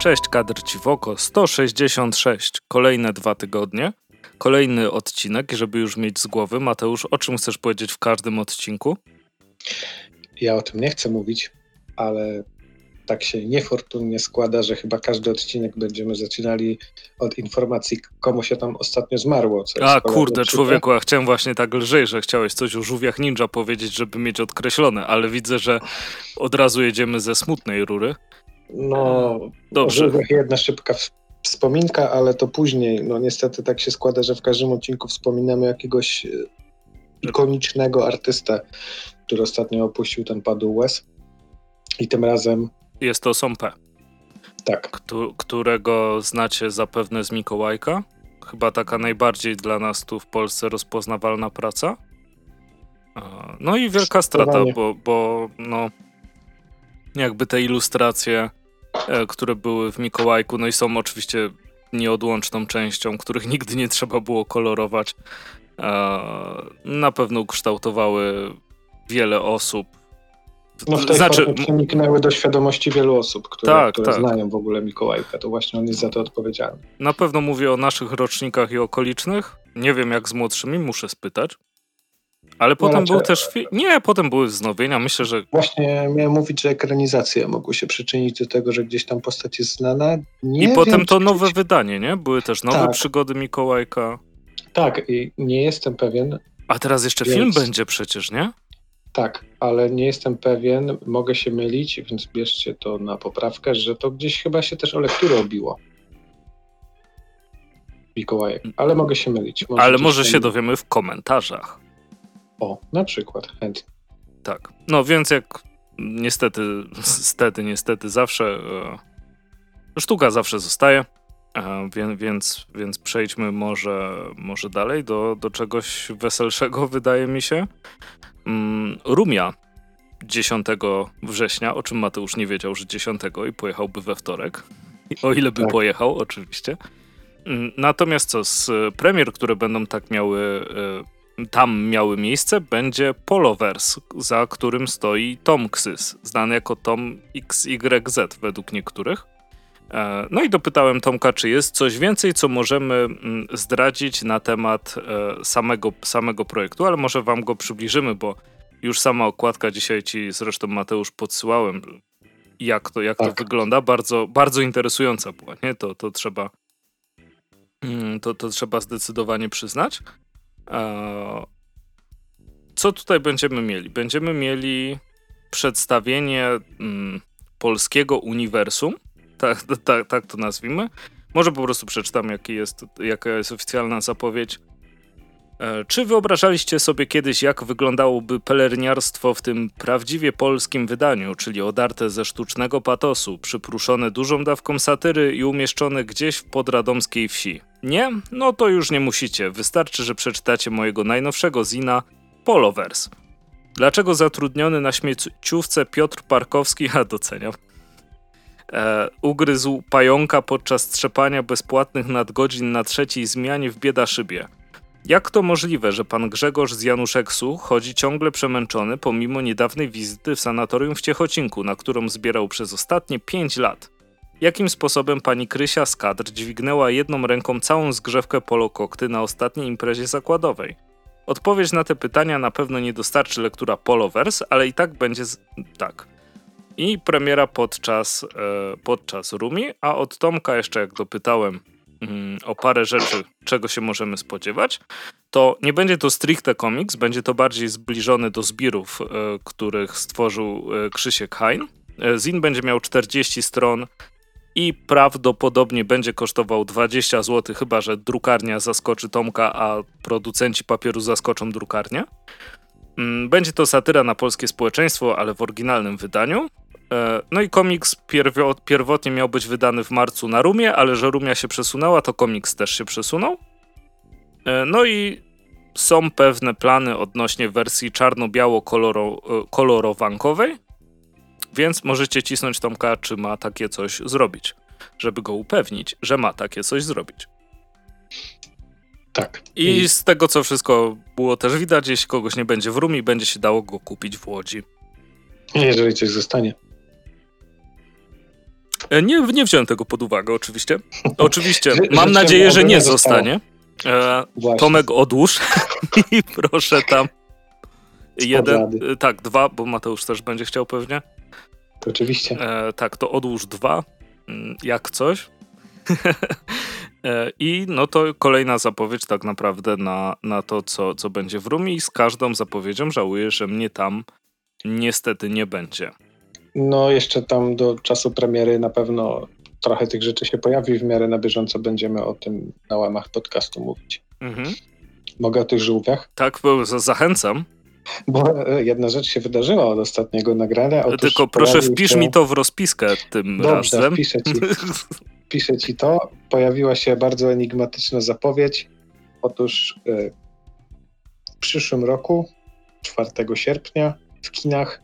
Cześć, kadr ci w oko 166. Kolejne dwa tygodnie. Kolejny odcinek, żeby już mieć z głowy. Mateusz, o czym chcesz powiedzieć w każdym odcinku? Ja o tym nie chcę mówić, ale tak się niefortunnie składa, że chyba każdy odcinek będziemy zaczynali od informacji, komu się tam ostatnio zmarło. a kurde, człowieku, a chciałem właśnie tak lżej, że chciałeś coś o żółwiach ninja powiedzieć, żeby mieć odkreślone, ale widzę, że od razu jedziemy ze smutnej rury. No, dobrze. Jedna szybka wspominka, ale to później. No niestety tak się składa, że w każdym odcinku wspominamy jakiegoś e, ikonicznego artystę, który ostatnio opuścił ten padł łez. I tym razem jest to Sompe. Tak. którego znacie zapewne z Mikołajka. Chyba taka najbardziej dla nas tu w Polsce rozpoznawalna praca. No i wielka strata, bo, bo no, jakby te ilustracje, e, które były w Mikołajku, no i są oczywiście nieodłączną częścią, których nigdy nie trzeba było kolorować, na pewno ukształtowały wiele osób no w tej znaczy, przeniknęły do świadomości wielu osób, które, tak, które tak. znają w ogóle Mikołajka. To właśnie on jest za to odpowiedzialny. Na pewno mówię o naszych rocznikach i okolicznych. Nie wiem jak z młodszymi, muszę spytać. Ale no potem był też. Fi- nie, potem były wznowienia. Myślę, że. Właśnie miałem mówić, że ekranizacje mogły się przyczynić do tego, że gdzieś tam postać jest znana. Nie I wiem, potem to nowe gdzieś... wydanie, nie? Były też nowe tak. przygody Mikołajka. Tak, i nie jestem pewien. A teraz jeszcze więc... film będzie przecież, nie? Tak, ale nie jestem pewien, mogę się mylić, więc bierzcie to na poprawkę, że to gdzieś chyba się też o lekturę obiło. Mikołajek, ale mogę się mylić. Może ale może się dowiemy w komentarzach. O, na przykład, chętnie. Tak, no więc jak niestety, niestety, niestety zawsze e, sztuka zawsze zostaje, e, więc, więc, więc przejdźmy może, może dalej do, do czegoś weselszego, wydaje mi się. Mm, Rumia 10 września, o czym Mateusz nie wiedział, że 10 i pojechałby we wtorek. O ile by tak. pojechał, oczywiście. Mm, natomiast co, z premier, które będą tak miały, e, tam miały miejsce, będzie Poloverse, za którym stoi Tom Ksys, znany jako Tom XYZ według niektórych. E, no i dopytałem Tomka, czy jest coś więcej, co możemy mm, zdradzić na temat e, samego, samego projektu, ale może wam go przybliżymy, bo już sama okładka dzisiaj ci zresztą Mateusz podsyłałem, jak to, jak tak. to wygląda. Bardzo, bardzo interesująca była, nie? To, to trzeba mm, to, to trzeba zdecydowanie przyznać. E, co tutaj będziemy mieli? Będziemy mieli przedstawienie mm, polskiego uniwersum, tak, tak, tak to nazwijmy. Może po prostu przeczytam, jaki jest, jaka jest oficjalna zapowiedź. E, czy wyobrażaliście sobie kiedyś, jak wyglądałoby pelerniarstwo w tym prawdziwie polskim wydaniu, czyli odarte ze sztucznego patosu, przypruszone dużą dawką satyry i umieszczone gdzieś w podradomskiej wsi? Nie? No to już nie musicie. Wystarczy, że przeczytacie mojego najnowszego zina Polovers. Dlaczego zatrudniony na śmieciówce Piotr Parkowski, a doceniam, e, ugryzł pająka podczas trzepania bezpłatnych nadgodzin na trzeciej zmianie w Biedaszybie. Jak to możliwe, że pan Grzegorz z Januszeksu chodzi ciągle przemęczony pomimo niedawnej wizyty w sanatorium w Ciechocinku, na którą zbierał przez ostatnie 5 lat? Jakim sposobem pani Krysia z kadr dźwignęła jedną ręką całą zgrzewkę polokokty na ostatniej imprezie zakładowej? Odpowiedź na te pytania na pewno nie dostarczy lektura Polovers, ale i tak będzie z... tak i premiera podczas, e, podczas Rumi, a od Tomka jeszcze jak dopytałem o parę rzeczy, czego się możemy spodziewać, to nie będzie to stricte komiks, będzie to bardziej zbliżony do zbirów, e, których stworzył e, Krzysiek Hein. Zin będzie miał 40 stron i prawdopodobnie będzie kosztował 20 zł, chyba że drukarnia zaskoczy Tomka, a producenci papieru zaskoczą drukarnię. Mm, będzie to satyra na polskie społeczeństwo, ale w oryginalnym wydaniu. E, no i komiks pierwotnie miał być wydany w marcu na Rumie, ale że Rumia się przesunęła, to komiks też się przesunął. E, no i są pewne plany odnośnie wersji czarno-biało-kolorowankowej, więc możecie cisnąć Tomka, czy ma takie coś zrobić, żeby go upewnić, że ma takie coś zrobić. Tak. I, I z tego, co wszystko było też widać, jeśli kogoś nie będzie w Rumi, będzie się dało go kupić w Łodzi. Jeżeli coś zostanie. E, nie, nie wziąłem tego pod uwagę, oczywiście. Oczywiście, mam nadzieję, że nie zostanie. E, Tomek, odłóż i proszę tam. Jeden, e, tak, dwa, bo Mateusz też będzie chciał pewnie. Oczywiście. E, tak, to odłóż dwa, mm, jak coś. E, I no to kolejna zapowiedź tak naprawdę na, na to, co, co będzie w Rumi i z każdą zapowiedzią żałuję, że mnie tam niestety nie będzie. No jeszcze tam do czasu premiery na pewno trochę tych rzeczy się pojawi, w miarę na bieżąco będziemy o tym na łamach podcastu mówić. Mhm. Mogę o tych żółwiach? Tak, bo zachęcam. Bo e, jedna rzecz się wydarzyła od ostatniego nagrania. Tylko proszę wpisz się... mi to w rozpiskę tym Dobrze, razem. Wpiszę ci, wpiszę ci to. Pojawiła się bardzo enigmatyczna zapowiedź. Otóż yy, w przyszłym roku, 4 sierpnia, w kinach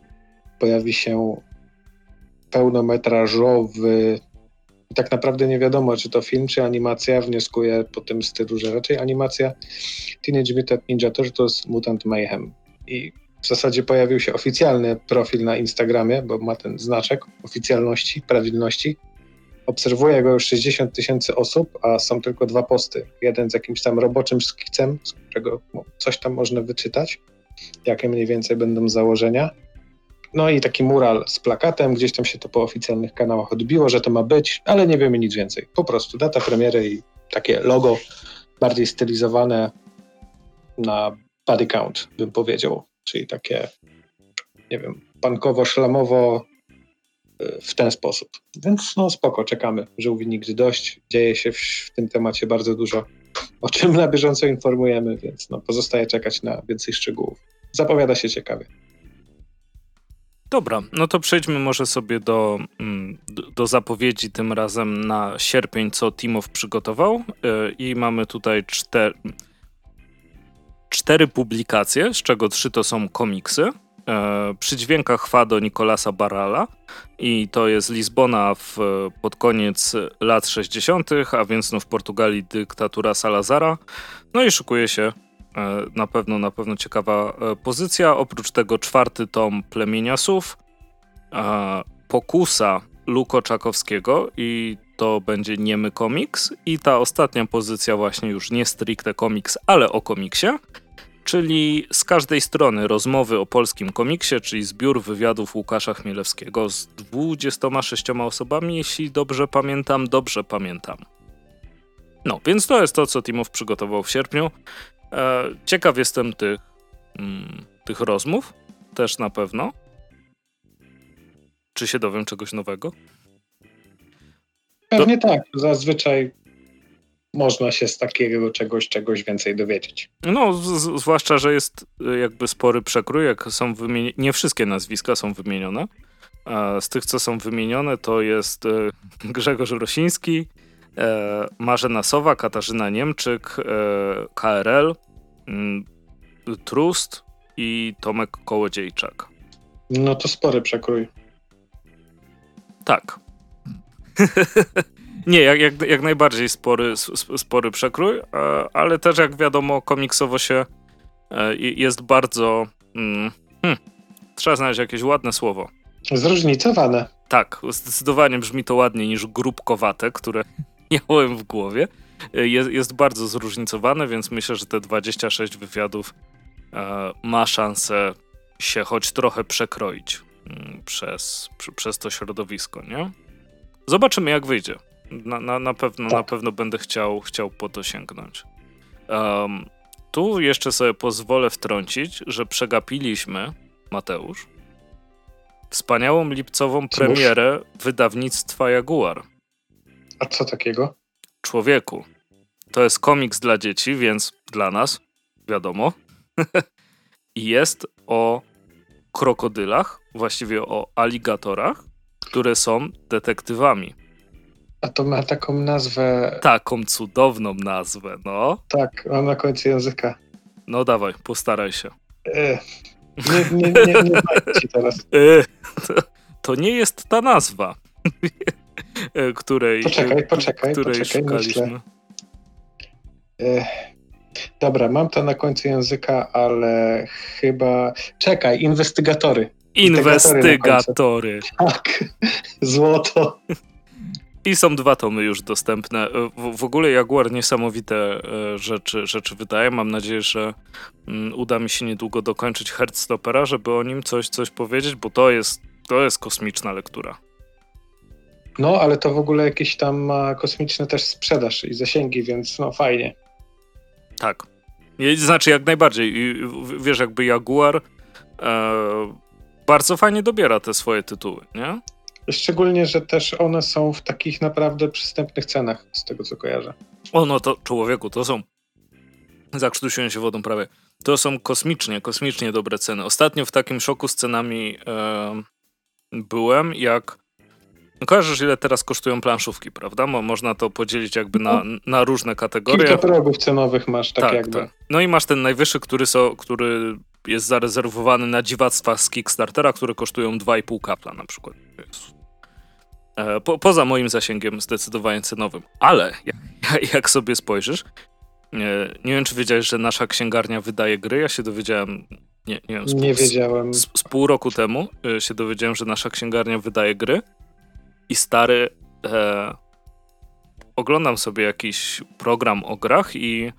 pojawi się pełnometrażowy. Tak naprawdę nie wiadomo, czy to film, czy animacja. Wnioskuję po tym stylu, że raczej animacja. Teenage Mutant Ninja Turtles Mutant Mayhem. I w zasadzie pojawił się oficjalny profil na Instagramie, bo ma ten znaczek oficjalności, prawilności. Obserwuje go już 60 tysięcy osób, a są tylko dwa posty. Jeden z jakimś tam roboczym skicem, z którego coś tam można wyczytać, jakie mniej więcej będą założenia. No i taki mural z plakatem, gdzieś tam się to po oficjalnych kanałach odbiło, że to ma być, ale nie wiemy nic więcej. Po prostu data premiery i takie logo bardziej stylizowane na body count, bym powiedział. Czyli takie, nie wiem, pankowo-szlamowo y, w ten sposób. Więc no spoko, czekamy. Żółwi nigdy dość. Dzieje się w, w, tym temacie bardzo dużo, o czym na bieżąco informujemy, więc no pozostaje czekać na więcej szczegółów. Zapowiada się ciekawie. Dobra, no to przejdźmy może sobie do, mm, do zapowiedzi tym razem na sierpień, co Timow przygotował. Y, I mamy tutaj cztery, cztery publikacje, z czego trzy to są komiksy. E, przy dźwiękach chwado Nicolasa Barala i to jest Lizbona w, pod koniec lat 60., a więc no w Portugalii dyktatura Salazara. No i szykuje się e, na pewno, na pewno ciekawa e, pozycja. Oprócz tego czwarty tom Plemienia Sów, e, Pokusa Luko Czakowskiego i to będzie niemy komiks i ta ostatnia pozycja właśnie już nie stricte komiks, ale o komiksie, czyli z każdej strony rozmowy o polskim komiksie, czyli zbiór wywiadów Łukasza Chmielewskiego z 26 osobami, jeśli dobrze pamiętam, dobrze pamiętam. No, więc to jest to, co Timow przygotował w sierpniu. E, ciekaw jestem tych, mm, tych rozmów, też na pewno. Czy się dowiem czegoś nowego? Pewnie tak. Zazwyczaj można się z takiego czegoś, czegoś więcej dowiedzieć. No, z, zwłaszcza, że jest y, jakby spory przekrój, jak są nie wszystkie nazwiska są wymienione. A z tych, co są wymienione, to jest Grzegorz Rosiński, e, Marzena Sowa, Katarzyna Niemczyk, e, KRL, Trust i Tomek Kołodziejczak. No to spory przekrój. Tak. Nie, jak, jak, jak najbardziej spory, spory przekrój, e, ale też jak wiadomo, komiksowo się e, jest bardzo. Hmm, trzeba znaleźć jakieś ładne słowo. Zróżnicowane. Tak, zdecydowanie brzmi to ładniej niż grupkowate, które miałem w głowie. E, jest, jest bardzo zróżnicowane, więc myślę, że te 26 wywiadów ma szansę się choć trochę przekroić mm, przez, przez to środowisko, nie? Zobaczymy, jak wyjdzie. Na, na, na, pewno, tak. na pewno będę chciał, chciał po to sięgnąć. Um, tu jeszcze sobie pozwolę wtrącić, że przegapiliśmy, Mateusz, wspaniałą lipcową premierę wydawnictwa Jaguar. A co takiego? Człowieku. To jest komiks dla dzieci, więc dla nas, wiadomo. I jest o krokodylach, właściwie o aligatorach, które są detektywami. A to ma taką nazwę. Taką cudowną nazwę, no. Tak, mam na końcu języka. No dawaj, postaraj się. E, nie, nie, nie, nie ci teraz. E, to, to, nie jest ta nazwa, której. Poczekaj, poczekaj, której poczekaj, szukaliśmy. E, dobra, mam to na końcu języka, ale chyba. Czekaj, inwestygatory. Inwestygatory. Tak, złoto. I są dwa tomy już dostępne. W, w ogóle Jaguar niesamowite e, rzeczy, rzeczy wydaje. Mam nadzieję, że mm, uda mi się niedługo dokończyć Heartstoppera, żeby o nim coś, coś powiedzieć, bo to jest, to jest kosmiczna lektura. No, ale to w ogóle jakieś tam ma kosmiczne też sprzedaż i zasięgi, więc no fajnie. Tak. Znaczy jak najbardziej. Wiesz, jakby Jaguar e, bardzo fajnie dobiera te swoje tytuły, nie? Szczególnie, że też one są w takich naprawdę przystępnych cenach, z tego co kojarzę. O, no to człowieku, to są. Zakrztusiłem się wodą prawie. To są kosmicznie, kosmicznie dobre ceny. Ostatnio w takim szoku z cenami e, byłem, jak. Kojarzysz, ile teraz kosztują planszówki, prawda? Mo, można to podzielić jakby na, no. na różne kategorie. Kilka progów cenowych masz, tak, tak jakby. Tak. No i masz ten najwyższy, który, so, który jest zarezerwowany na dziwactwa z Kickstartera, które kosztują 2,5 kapla na przykład. E, po, poza moim zasięgiem zdecydowanie cenowym. Ale jak, jak sobie spojrzysz, nie, nie, wiem, czy wiedziałeś, że nasza księgarnia wydaje gry. Ja się dowiedziałem. Nie, nie, wiem, z, nie wiedziałem. Z, z, pół roku temu e, się dowiedziałem, że nasza księgarnia wydaje gry. I stary. E, oglądam sobie jakiś program o grach i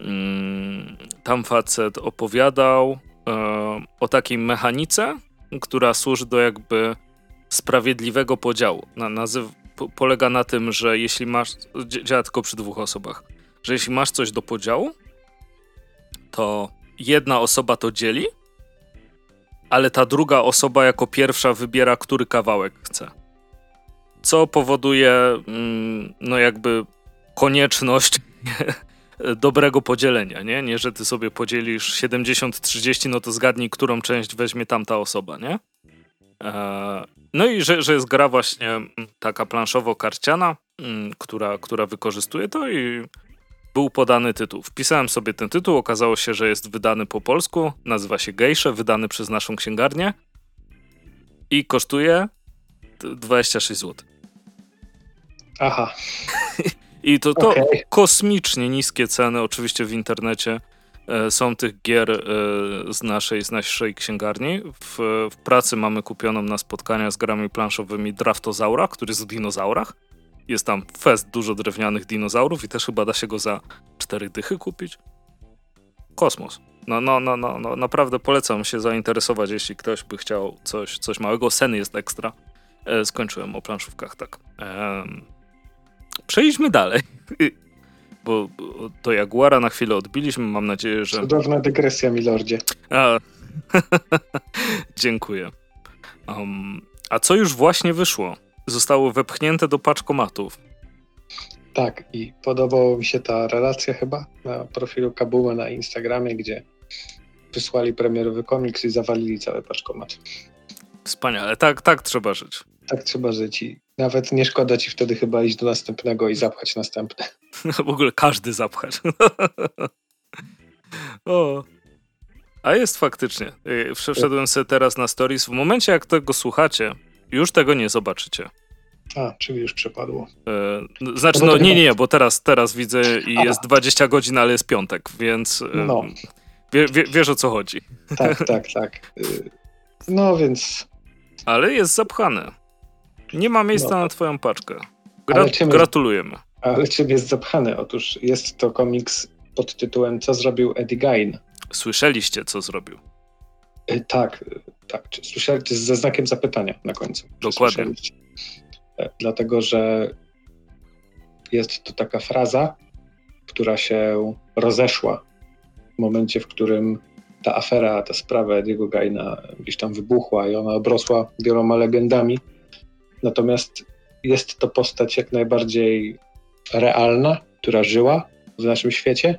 mm, tam facet opowiadał e, o takiej mechanice, która służy do jakby sprawiedliwego podziału. Na, nazyw, po, polega na tym, że jeśli masz. działa tylko przy dwóch osobach. Że jeśli masz coś do podziału, to jedna osoba to dzieli, ale ta druga osoba jako pierwsza wybiera, który kawałek chce. Co powoduje, mm, no jakby konieczność dobrego podzielenia, nie? Nie, że ty sobie podzielisz 70-30, no to zgadnij, którą część weźmie tamta osoba, nie? Eee, no i że, że jest gra właśnie mm, taka planszowo-karciana, mm, która, która wykorzystuje to i był podany tytuł. Wpisałem sobie ten tytuł, okazało się, że jest wydany po polsku, nazywa się Gejsze, wydany przez naszą księgarnię i kosztuje 26 zł. Aha. I to, to okay. kosmicznie niskie ceny, oczywiście w internecie. E, są tych gier e, z naszej, z naszej księgarni. W, w pracy mamy kupioną na spotkania z grami planszowymi Draftozaura, który jest o dinozaurach. Jest tam fest dużo drewnianych dinozaurów i też chyba da się go za cztery dychy kupić. Kosmos. No, no, no, no, no, naprawdę polecam się zainteresować, jeśli ktoś by chciał coś, coś małego. Sen jest ekstra. E, skończyłem o planszówkach, tak. E, przejdźmy dalej. bo do Jaguara na chwilę odbiliśmy. Mam nadzieję, że. Cudowna dygresja, milordzie. A... Dziękuję. Um, a co już właśnie wyszło? Zostało wepchnięte do paczkomatów. Tak, i podobała mi się ta relacja chyba na profilu Kabuła na Instagramie, gdzie wysłali premierowy komiks i zawalili cały paczkomat. Wspaniale, tak, tak trzeba żyć. Tak trzeba żyć i nawet nie szkoda ci wtedy chyba iść do następnego i zapchać następne. w ogóle każdy zapchać. o. A jest faktycznie. Y, przeszedłem sobie teraz na stories. W momencie, jak tego słuchacie, już tego nie zobaczycie. A, czyli już przepadło. E, znaczy, no, no nie, nie, bo teraz, teraz widzę i A. jest 20 godzin, ale jest piątek, więc e, no. wie, wie, wiesz o co chodzi. Tak, tak, tak. Y, no więc. Ale jest zapchane. Nie ma miejsca no. na twoją paczkę. Gra czym gratulujemy. Ale czym jest zapchane? Otóż jest to komiks pod tytułem Co zrobił Eddie Gain. Słyszeliście, co zrobił? E, tak, tak. Słyszeliście ze znakiem zapytania na końcu. Dokładnie. E, dlatego, że jest to taka fraza, która się rozeszła w momencie, w którym ta afera, ta sprawa Ediego Gaina gdzieś tam wybuchła i ona obrosła wieloma legendami Natomiast jest to postać jak najbardziej realna, która żyła w naszym świecie.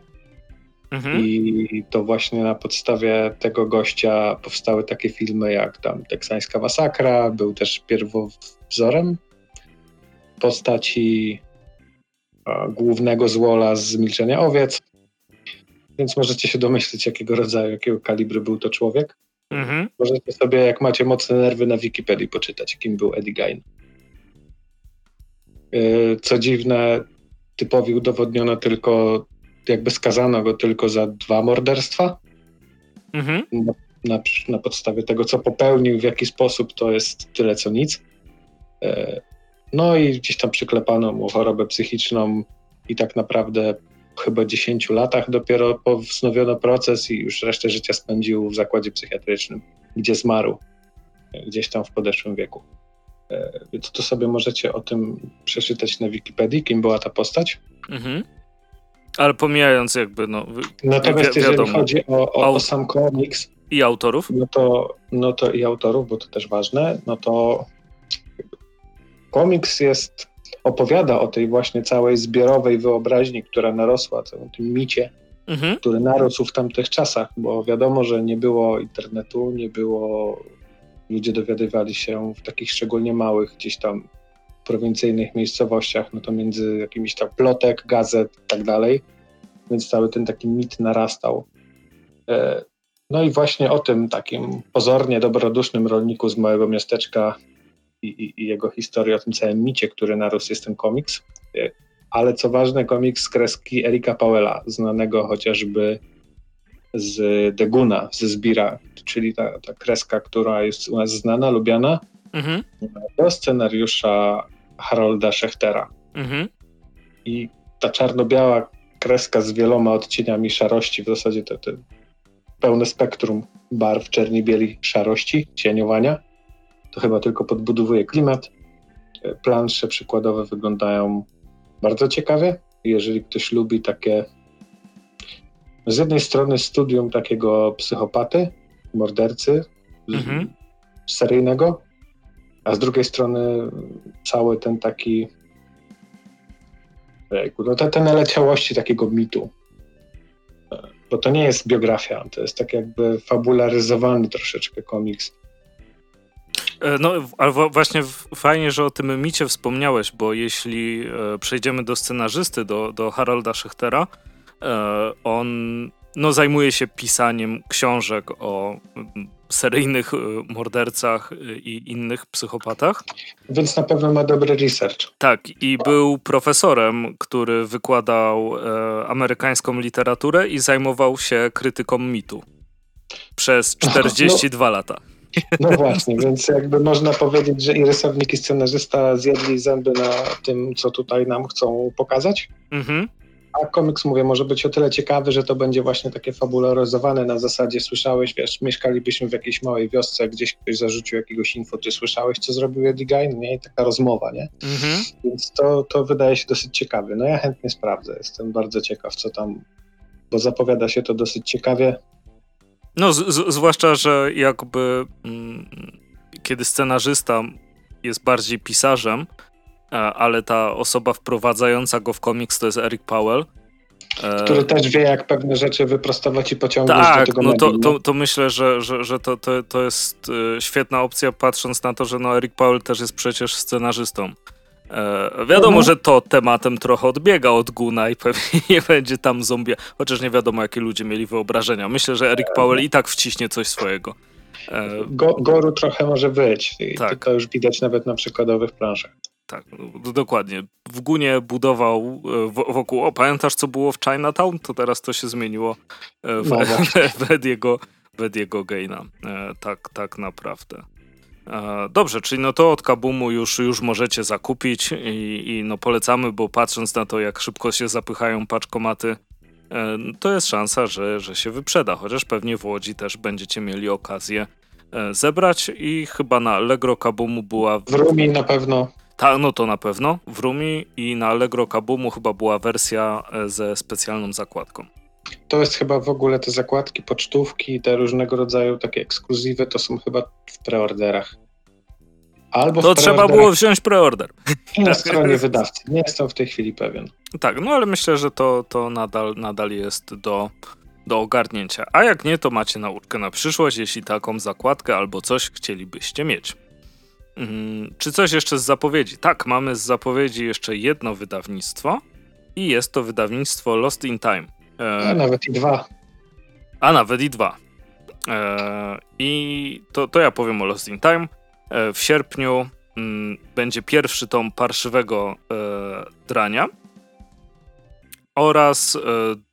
Mhm. I to właśnie na podstawie tego gościa powstały takie filmy jak tam Teksańska Masakra, był też pierwowzorem postaci głównego złola z Milczenia Owiec. Więc możecie się domyślić, jakiego rodzaju, jakiego kalibru był to człowiek. Mhm. Możecie sobie, jak macie mocne nerwy, na Wikipedii poczytać, kim był Eddie Gain. E, co dziwne, typowi udowodniono tylko, jakby skazano go tylko za dwa morderstwa. Mhm. Na, na, na, podstawie tego, co popełnił, w jaki sposób, to jest tyle co nic. E, No i gdzieś tam przyklepano mu chorobę psychiczną i tak naprawdę chyba 10 latach dopiero wznowiono proces i już resztę życia spędził w zakładzie psychiatrycznym, gdzie zmarł gdzieś tam w podeszłym wieku. E, więc to sobie możecie o tym przeczytać na Wikipedii, kim była ta postać. Mhm. Ale pomijając jakby, no. Natomiast wi- jeżeli chodzi o, o, o, sam komiks. I autorów? No to, no to i autorów, bo to też ważne. No to komiks jest, opowiada o tej właśnie całej zbiorowej wyobraźni, która narosła, o tym micie, mhm. który narósł w tamtych czasach, bo wiadomo, że nie było internetu, nie było ludzie dowiadywali się w takich szczególnie małych, gdzieś tam prowincyjnych miejscowościach, no to między jakimiś tam plotek, gazet i tak dalej, więc cały ten taki mit narastał. E, no i właśnie o tym takim pozornie dobrodusznym rolniku z małego miasteczka i, i, i jego historii, o tym całym micie, który narósł jest ten komiks. E, ale co ważne, komiks z kreski Erika Powella, znanego chociażby z Deguna, ze Zbira, czyli ta, ta kreska, która jest u nas znana, lubiana, mhm. do scenariusza Harolda Schechtera. Mhm. I ta czarno-biała kreska z wieloma odcieniami szarości, w zasadzie to, to pełne spektrum barw czerni, bieli, szarości, cieniowania, to chyba tylko podbudowuje klimat. Plansze przykładowe wyglądają bardzo ciekawie. Jeżeli ktoś lubi takie z jednej strony studium takiego psychopaty, mordercy mhm. seryjnego, a z drugiej strony cały ten taki no te, te naleciałości takiego mitu. Bo to nie jest biografia, to jest tak jakby fabularyzowany troszeczkę komiks. E, no, ale właśnie fajnie, że o tym micie wspomniałeś, bo jeśli e, przejdziemy do scenarzysty, do, do Harolda Schechtera, E, on no, zajmuje się pisaniem książek o mm, seryjnych e, mordercach i innych psychopatach. Więc na pewno ma dobry research. Tak, i był profesorem, który wykładał e, amerykańską literaturę i zajmował się krytyką mitu przez 42 no, lata. No właśnie, więc jakby można powiedzieć, że i rysownik, i scenarzysta zjedli zęby na tym, co tutaj nam chcą pokazać. Mhm. A komiks, mówię, może być o tyle ciekawy, że to będzie właśnie takie fabularyzowane na zasadzie słyszałeś, wiesz, mieszkalibyśmy w jakiejś małej wiosce, gdzieś ktoś zarzucił jakiegoś info, ty słyszałeś, co zrobił Eddie Gein, nie? I taka rozmowa, nie? Mhm. Więc to, to wydaje się dosyć ciekawe. No ja chętnie sprawdzę, jestem bardzo ciekaw, co tam, bo zapowiada się to dosyć ciekawie. No, z, zwłaszcza, że jakby mm, kiedy scenarzysta jest bardziej pisarzem, ale ta osoba wprowadzająca go w komiks to jest Eric Powell. E, Który też wie, jak pewne rzeczy wyprostować i pociągnąć tak, do tego no to, to, to, myślę, że, że, że to, to, to jest e, świetna opcja, patrząc na to, że no Eric Powell też jest przecież scenarzystą. E, wiadomo, mhm. że to tematem trochę odbiega od Guna i pewnie nie będzie tam zombie, chociaż nie wiadomo, jakie ludzie mieli wyobrażenia. Myślę, że Eric Powell i tak wciśnie coś swojego. E, Go, goru trochę może być. Tak. To już widać nawet na przykładowych planszach. Tak, no, dokładnie. W Gunie budował e, wokół. O, pamiętasz, co było w Chinatown? To teraz to się zmieniło e, w, no w, Ediego, w Ediego Gaina. E, tak, tak naprawdę. Dobrze, czyli no to od Kabumu już, już możecie zakupić i, i no polecamy, bo patrząc na to, jak szybko się zapychają paczkomaty, to jest szansa, że, że się wyprzeda, chociaż pewnie w Łodzi też będziecie mieli okazję zebrać i chyba na Allegro Kabumu była... W Rumi na pewno. Tak, no to na pewno. W Rumi i na Allegro Kabumu chyba była wersja e, ze specjalną zakładką. To jest chyba w ogóle te zakładki, pocztówki, te różnego rodzaju takie ekskluzywy, to są chyba w preorderach. Albo to trzeba było wziąć preorder. Na stronie wydawcy. Nie jestem w tej chwili pewien. Tak, no ale myślę, że to, to nadal, nadal jest do, do ogarnięcia. A jak nie, to macie nauczkę na przyszłość, jeśli taką zakładkę albo coś chcielibyście mieć. Mm, czy coś jeszcze z zapowiedzi? Tak, mamy z zapowiedzi jeszcze jedno wydawnictwo i jest to wydawnictwo Lost in Time. E, a nawet i dwa. A nawet i dwa. E, I to, to ja powiem o Lost in Time. E, w sierpniu mm, będzie pierwszy tom parszywego e, drania oraz e,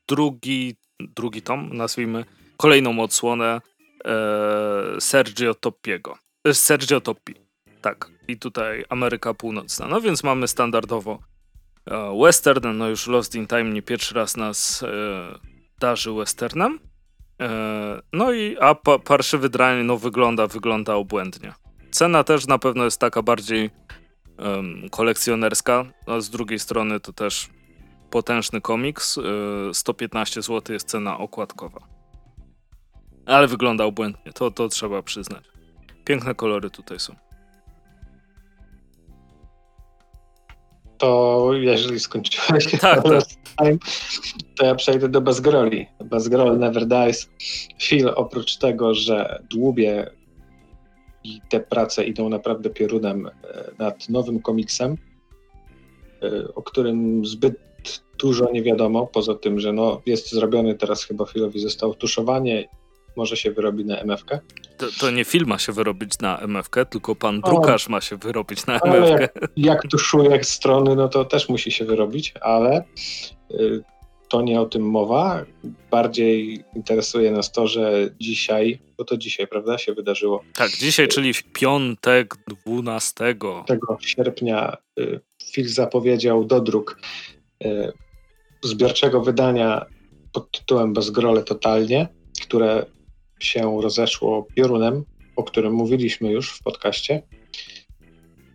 drugi, drugi tom, nazwijmy, kolejną odsłonę e, Sergio Toppiego. Sergio Toppi. Tak, i tutaj Ameryka Północna. No więc mamy standardowo e, western, no już Lost in Time nie pierwszy raz nas e, darzy westernem. E, no i a pa, parszywy drań no wygląda, wygląda obłędnie. Cena też na pewno jest taka bardziej kolekcjonerska, a z drugiej strony to też potężny komiks. 115 zł jest cena okładkowa. Ale wygląda obłędnie, to, to trzeba przyznać. Piękne kolory tutaj są. To jeżeli skończyłeś tak, tak. Time, to ja przejdę do Bezgroli. Bezgrol Never Dies. Phil oprócz tego, że dłubie i te prace idą naprawdę piorunem e, nad nowym komiksem, e, o którym zbyt dużo nie wiadomo, poza tym, że no, jest zrobiony teraz chyba Philowi zostało tuszowanie może się wyrobi na MFK? To, to nie film ma się wyrobić na MFK, tylko pan drukarz ma się wyrobić na MFK. Jak, jak tuszuje strony, no to też musi się wyrobić, ale y, to nie o tym mowa. Bardziej interesuje nas to, że dzisiaj, bo to dzisiaj, prawda, się wydarzyło. Tak, dzisiaj, czyli w piątek 12 tego sierpnia y, Phil zapowiedział dodruk y, zbiorczego wydania pod tytułem Bezgrole Totalnie, które się rozeszło piorunem, o którym mówiliśmy już w podcaście.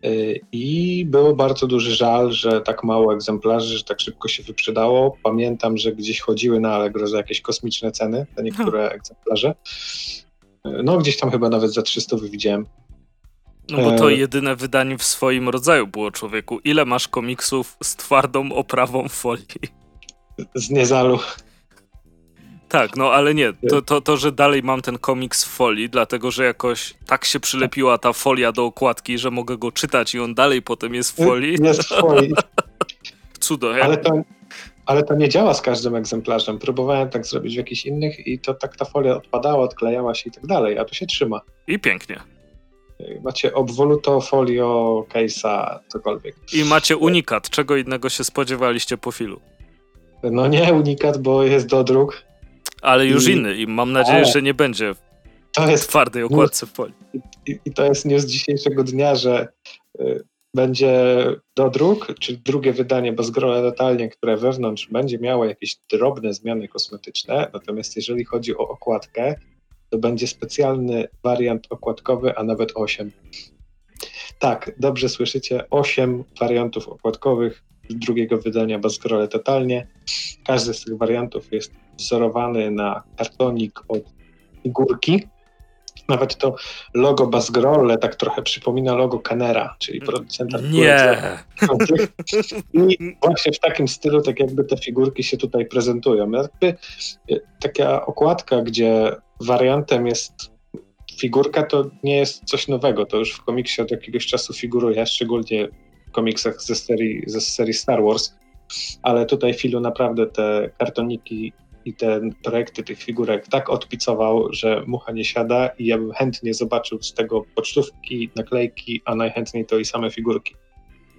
Y, I było bardzo duży żal, że tak mało egzemplarzy, że tak szybko się wyprzedało. Pamiętam, że gdzieś chodziły na Allegro za jakieś kosmiczne ceny, te niektóre hmm. egzemplarze. Y, no, gdzieś tam chyba nawet za 300 widziałem. No bo to e, jedyne wydanie w swoim rodzaju było, człowieku. Ile masz komiksów z twardą oprawą folii? Z Niezalu. Tak, no ale nie, to, to, to, że dalej mam ten komiks w folii, dlatego że jakoś tak się przylepiła ta folia do okładki, że mogę go czytać i on dalej potem jest w folii. Jest w folii. Cudo, ale to, ale to nie działa z każdym egzemplarzem. Próbowałem tak zrobić w jakichś innych i to tak ta folia odpadała, odklejała się i tak dalej, a tu się trzyma. I pięknie. Macie obwoluto, folio, case'a, cokolwiek. I macie unikat. Czego innego się spodziewaliście po filu? No nie unikat, bo jest dodruk ale już I, inny i mam nadzieję, że nie będzie to jest twardej okładce w folii. I, I, to jest news dzisiejszego dnia, że y, będzie dodruk, czyli drugie wydanie Bezgrola totalnie, które wewnątrz będzie miało jakieś drobne zmiany kosmetyczne, natomiast jeżeli chodzi o okładkę, to będzie specjalny wariant okładkowy, a nawet 8. Tak, dobrze słyszycie, 8 wariantów okładkowych drugiego wydania Bazgrole totalnie. Każdy z tych wariantów jest wzorowany na kartonik od figurki. Nawet to logo Basgrolle tak trochę przypomina logo Canera, czyli producenta Nie. I właśnie w takim stylu, tak jakby te figurki się tutaj prezentują. Jakby e, taka okładka, gdzie wariantem jest figurka, to nie jest coś nowego. To już w komiksie od jakiegoś czasu figuruje, szczególnie w komiksach ze serii, ze serii Star Wars. Ale tutaj Filu naprawdę te kartoniki i te projekty tych figurek tak odpicował, że mucha nie siada i ja bym chętnie zobaczył z tego pocztówki, naklejki, a najchętniej to i same figurki,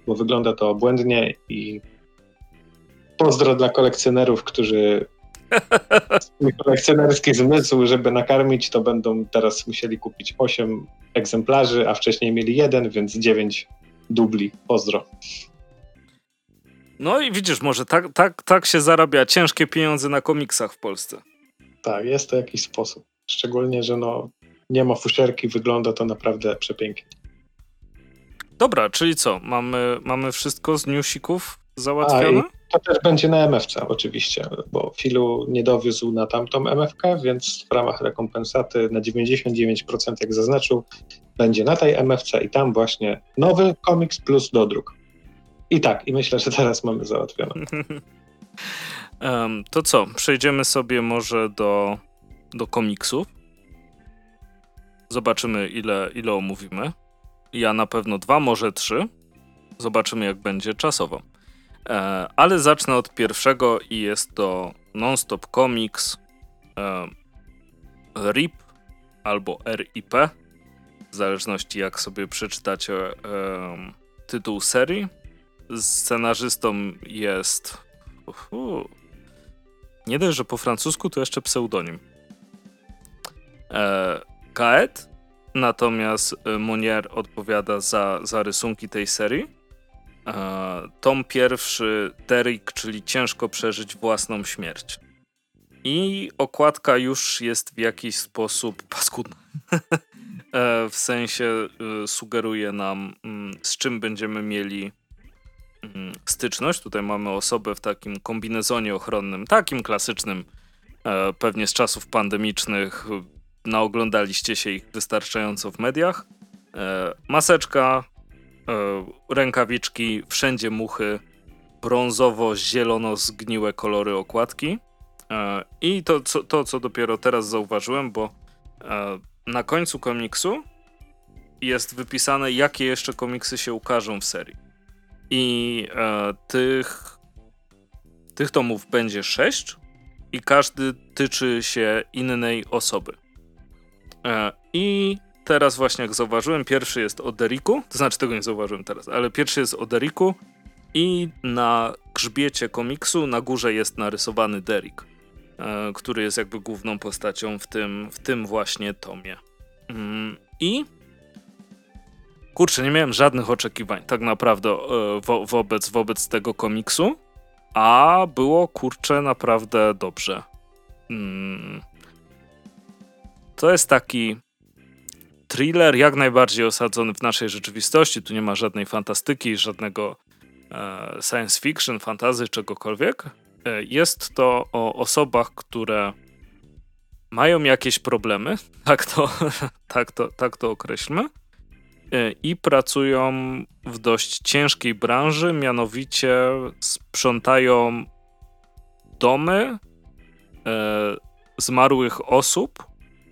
bo wygląda to obłędnie i pozdro dla kolekcjonerów, którzy swój kolekcjonerski zmysł, żeby nakarmić, to będą teraz musieli kupić 8 egzemplarzy, a wcześniej mieli jeden, więc 9 dubli. Pozdro. No i widzisz, może tak, tak, tak się zarabia ciężkie pieniądze na komiksach w Polsce. Tak, jest to jakiś sposób. Szczególnie, że no, nie ma fuszerki, wygląda to naprawdę przepięknie. Dobra, czyli co? Mamy, mamy wszystko z newsików załatwione? A, to też będzie na MFC oczywiście, bo Filu nie dowiózł na tamtą MFK, więc w ramach rekompensaty na 99% jak zaznaczył, będzie na tej MFC i tam właśnie nowy komiks plus dodruk. I tak, i myślę, że teraz mamy załatwione. to co, przejdziemy sobie może do, do komiksów. Zobaczymy, ile, ile omówimy. Ja na pewno dwa, może trzy. Zobaczymy, jak będzie czasowo. E, ale zacznę od pierwszego i jest to Nonstop Comics e, RIP albo RIP, w zależności jak sobie przeczytacie e, tytuł serii. Scenarzystą jest. Uhu. Nie dość, że po francusku to jeszcze pseudonim. E, Gaet natomiast e, Monier odpowiada za, za rysunki tej serii. E, tom pierwszy, Derrick, czyli ciężko przeżyć własną śmierć. I okładka już jest w jakiś sposób paskudna. w sensie sugeruje nam, mm, z czym będziemy mieli styczność. Tutaj mamy osobę w takim kombinezonie ochronnym, takim klasycznym, pewnie z czasów pandemicznych, naoglądaliście się ich wystarczająco w mediach. E, maseczka, e, rękawiczki, wszędzie muchy, brązowo-zielono zgniłe kolory okładki. E, I to co, to, co dopiero teraz zauważyłem, bo e, na końcu komiksu jest wypisane, jakie jeszcze komiksy się ukażą w serii. I e, tych, tych tomów będzie sześć i każdy tyczy się innej osoby. E, I teraz właśnie jak zauważyłem, pierwszy jest o Deriku, to znaczy tego nie zauważyłem teraz, ale pierwszy jest o Deriku i na grzbiecie komiksu na górze jest narysowany Derik, e, który jest jakby główną postacią w tym, w tym właśnie tomie. Mm, I kurczę, nie miałem żadnych oczekiwań tak naprawdę e, wo wobec, wobec tego komiksu, a było kurczę naprawdę dobrze. Mm. To jest taki thriller jak najbardziej osadzony w naszej rzeczywistości. Tu nie ma żadnej fantastyki, żadnego e, science fiction, fantazy, czegokolwiek. E, jest to o osobach, które mają jakieś problemy, tak to, tak to, tak to określmy, i pracują w dość ciężkiej branży, mianowicie sprzątają domy e, zmarłych osób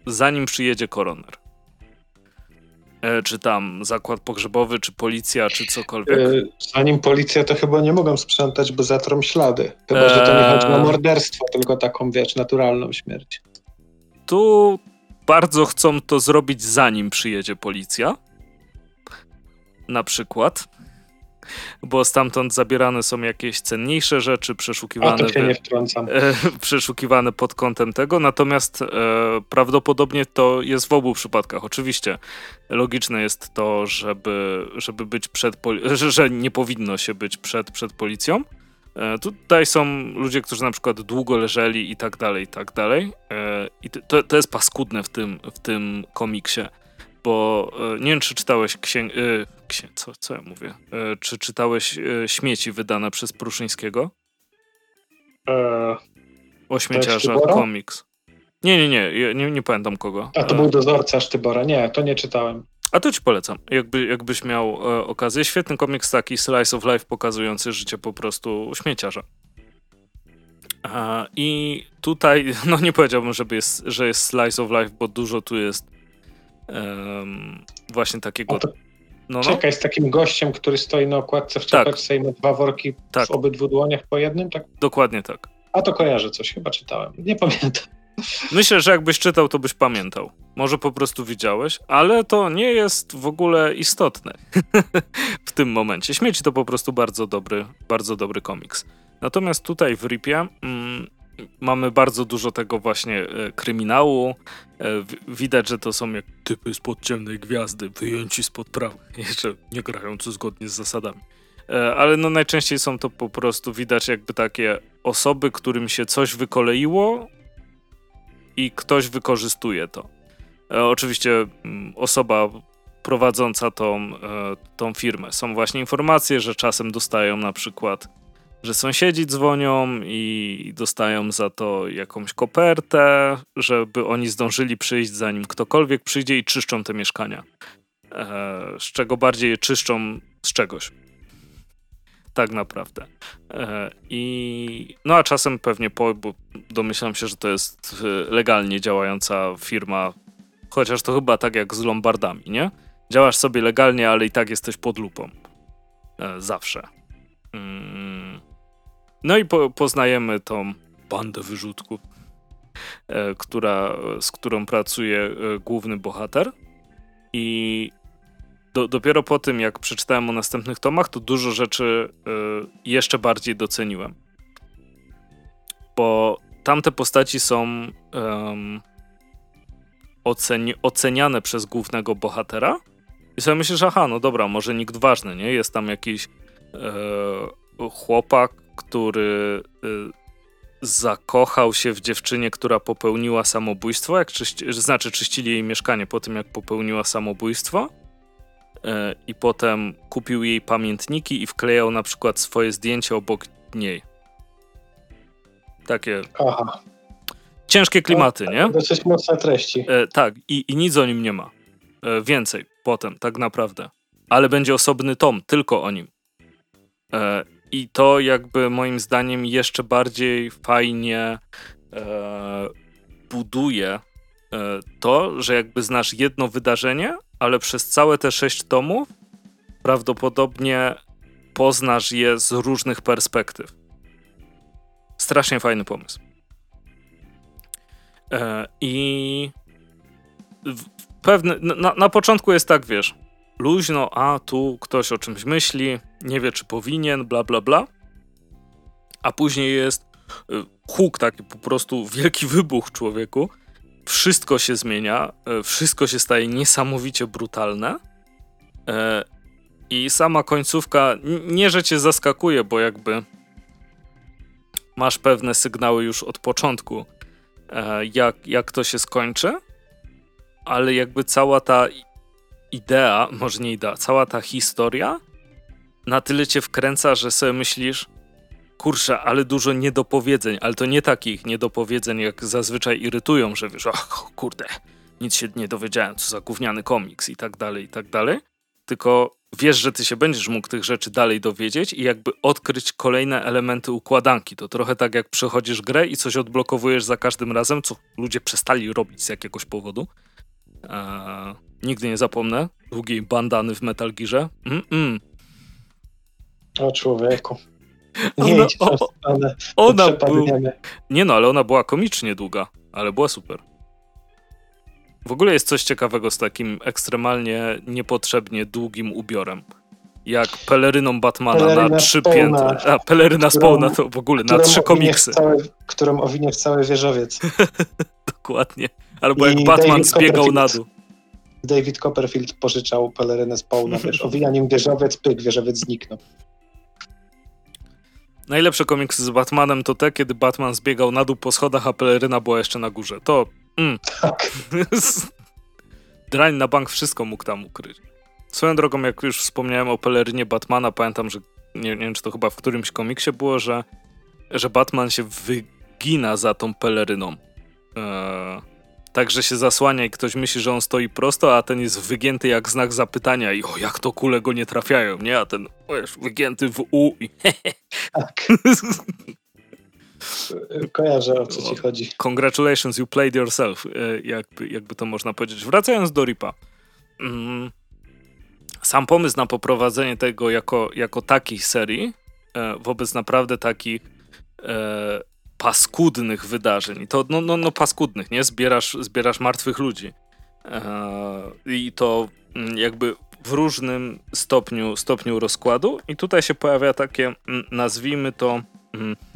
zanim przyjedzie koroner. E, czy tam zakład pogrzebowy, czy policja, czy cokolwiek. E, zanim policja, to chyba nie mogą sprzątać, bo zatrą ślady. Chyba, e... że to nie chodzi o morderstwo, tylko taką, wiesz, naturalną śmierć. Tu bardzo chcą to zrobić, zanim przyjedzie policja. Na przykład bo stamtąd zabierane są jakieś cenniejsze rzeczy, przeszukiwane, wtrącam. E, przeszukiwane pod kątem tego, natomiast e, prawdopodobnie to jest w obu przypadkach. Oczywiście logiczne jest to, żeby, żeby być przed, że, nie powinno się być przed, przed policją. E, tutaj są ludzie, którzy na przykład długo leżeli i tak dalej, i tak dalej. E, I to, to jest paskudne w tym, w tym komiksie bo nie wiem, czy czytałeś księg... E, co, co ja mówię? E, czy czytałeś Śmieci wydane przez Pruszyńskiego? Eee, o śmieciarza komiks. Nie, nie, nie, nie, nie pamiętam kogo. A to był dozorca Sztybora. Nie, to nie czytałem. A to ci polecam, jakby, jakbyś miał e, okazję. Świetny komiks taki, slice of life pokazujący życie po prostu śmieciarza. I tutaj, no nie powiedziałbym, żeby jest, że jest slice of life, bo dużo tu jest um, właśnie takiego... To, no, no. Czekaj, z takim gościem, który stoi na okładce w czapeczce tak. i ma dwa worki tak. w obydwu dłoniach po jednym, tak? Dokładnie tak. A to kojarzę coś, chyba czytałem. Nie pamiętam. Myślę, że jakbyś czytał, to byś pamiętał. Może po prostu widziałeś, ale to nie jest w ogóle istotne w tym momencie. Śmieci to po prostu bardzo dobry, bardzo dobry komiks. Natomiast tutaj w Ripie mm, mamy bardzo dużo tego właśnie e, kryminału. E, widać, że to są jak typy spod ciemnej gwiazdy, wyjęci spod prawa, jeszcze nie grający zgodnie z zasadami. E, ale no najczęściej są to po prostu widać jakby takie osoby, którym się coś wykoleiło i ktoś wykorzystuje to. Oczywiście mm, osoba prowadząca tą, tą firmę. Są właśnie informacje, że czasem dostają na przykład że sąsiedzi dzwonią i dostają za to jakąś kopertę, żeby oni zdążyli przyjść, zanim ktokolwiek przyjdzie i czyszczą te mieszkania. E, z czego bardziej je czyszczą z czegoś. Tak naprawdę. E, I no a czasem pewnie po, bo domyślam się, że to jest e, legalnie działająca firma, chociaż to chyba tak jak z Lombardami, nie? Działasz sobie legalnie, ale i tak jesteś pod lupą. E, zawsze. Mm. No i po, poznajemy tą bandę wyrzutków, e, która, z którą pracuje e, główny bohater. I do, dopiero po tym, jak przeczytałem o następnych tomach, to dużo rzeczy e, jeszcze bardziej doceniłem. Bo tamte postaci są oceni oceniane przez głównego bohatera. I sobie myślisz, aha, no dobra, może nikt ważny, nie? Jest tam jakiś e, chłopak, który e, zakochał się w dziewczynie, która popełniła samobójstwo, jak czyści, znaczy czyścili jej mieszkanie po tym, jak popełniła samobójstwo e, i potem kupił jej pamiętniki i wklejał na przykład swoje zdjęcie obok niej. Takie Aha. ciężkie klimaty, no, nie? Dosyć mocne treści. E, tak, i, i nic o nim nie ma. E, więcej potem, tak naprawdę. Ale będzie osobny tom, tylko o nim. E, I to jakby moim zdaniem jeszcze bardziej fajnie e, buduje e, to, że jakby znasz jedno wydarzenie, ale przez całe te sześć tomów prawdopodobnie poznasz je z różnych perspektyw. Strasznie fajny pomysł. E, I w, na, na początku jest tak, wiesz, luźno, a tu ktoś o czymś myśli, nie wie czy powinien, bla bla bla. A później jest y, huk, taki po prostu wielki wybuch człowieku. Wszystko się zmienia, y, wszystko się staje niesamowicie brutalne. E, I sama końcówka, nie że cię zaskakuje, bo jakby masz pewne sygnały już od początku, jak, jak to się skończy, ale jakby cała ta idea, może nie idea, cała ta historia na tyle cię wkręca, że sobie myślisz, kurczę, ale dużo niedopowiedzeń, ale to nie takich niedopowiedzeń, jak zazwyczaj irytują, że wiesz, ach, kurde, nic się nie dowiedziałem, co za gówniany komiks i tak dalej, i tak dalej, tylko wiesz, że ty się będziesz mógł tych rzeczy dalej dowiedzieć i jakby odkryć kolejne elementy układanki. To trochę tak jak przechodzisz grę i coś odblokowujesz za każdym razem, co ludzie przestali robić z jakiegoś powodu. Eee, nigdy nie zapomnę długiej bandany w Metal Gearze. Mm -mm. O człowieku. Nie ona, idź o, ona, ona był, Nie no, ale ona była komicznie długa, ale była super. W ogóle jest coś ciekawego z takim ekstremalnie niepotrzebnie długim ubiorem. Jak peleryną Batmana Peleryna na trzy piętra. A, peleryna Spawna to w ogóle na trzy komiksy. Całe, którą owinie w cały wieżowiec. Dokładnie. Albo I jak Batman David zbiegał na dół. David Copperfield pożyczał pelerynę Spawna, wiesz, owijaniem wieżowiec, pyk, wieżowiec zniknął. Najlepsze komiksy z Batmanem to te, kiedy Batman zbiegał na dół po schodach, a peleryna była jeszcze na górze. To Mm. Tak. Drań na bank wszystko mógł tam ukryć. Swoją drogą, jak już wspomniałem o pelerynie Batmana, pamiętam, że nie, nie wiem, czy to chyba w którymś komiksie było, że, że Batman się wygina za tą peleryną. Eee, Także się zasłania i ktoś myśli, że on stoi prosto, a ten jest wygięty jak znak zapytania i o, jak to kule go nie trafiają, nie? A ten, wiesz, wygięty w U i Tak. Kojarzę, o co ci chodzi. Congratulations, you played yourself, e, jakby, jakby to można powiedzieć. Wracając do Ripa. Mm, sam pomysł na poprowadzenie tego jako, jako takiej serii e, wobec naprawdę takich e, paskudnych wydarzeń. To, no, no, no paskudnych, nie? Zbierasz, zbierasz martwych ludzi. I to mm, jakby w różnym stopniu, stopniu rozkładu. I tutaj się pojawia takie, mm, nazwijmy to,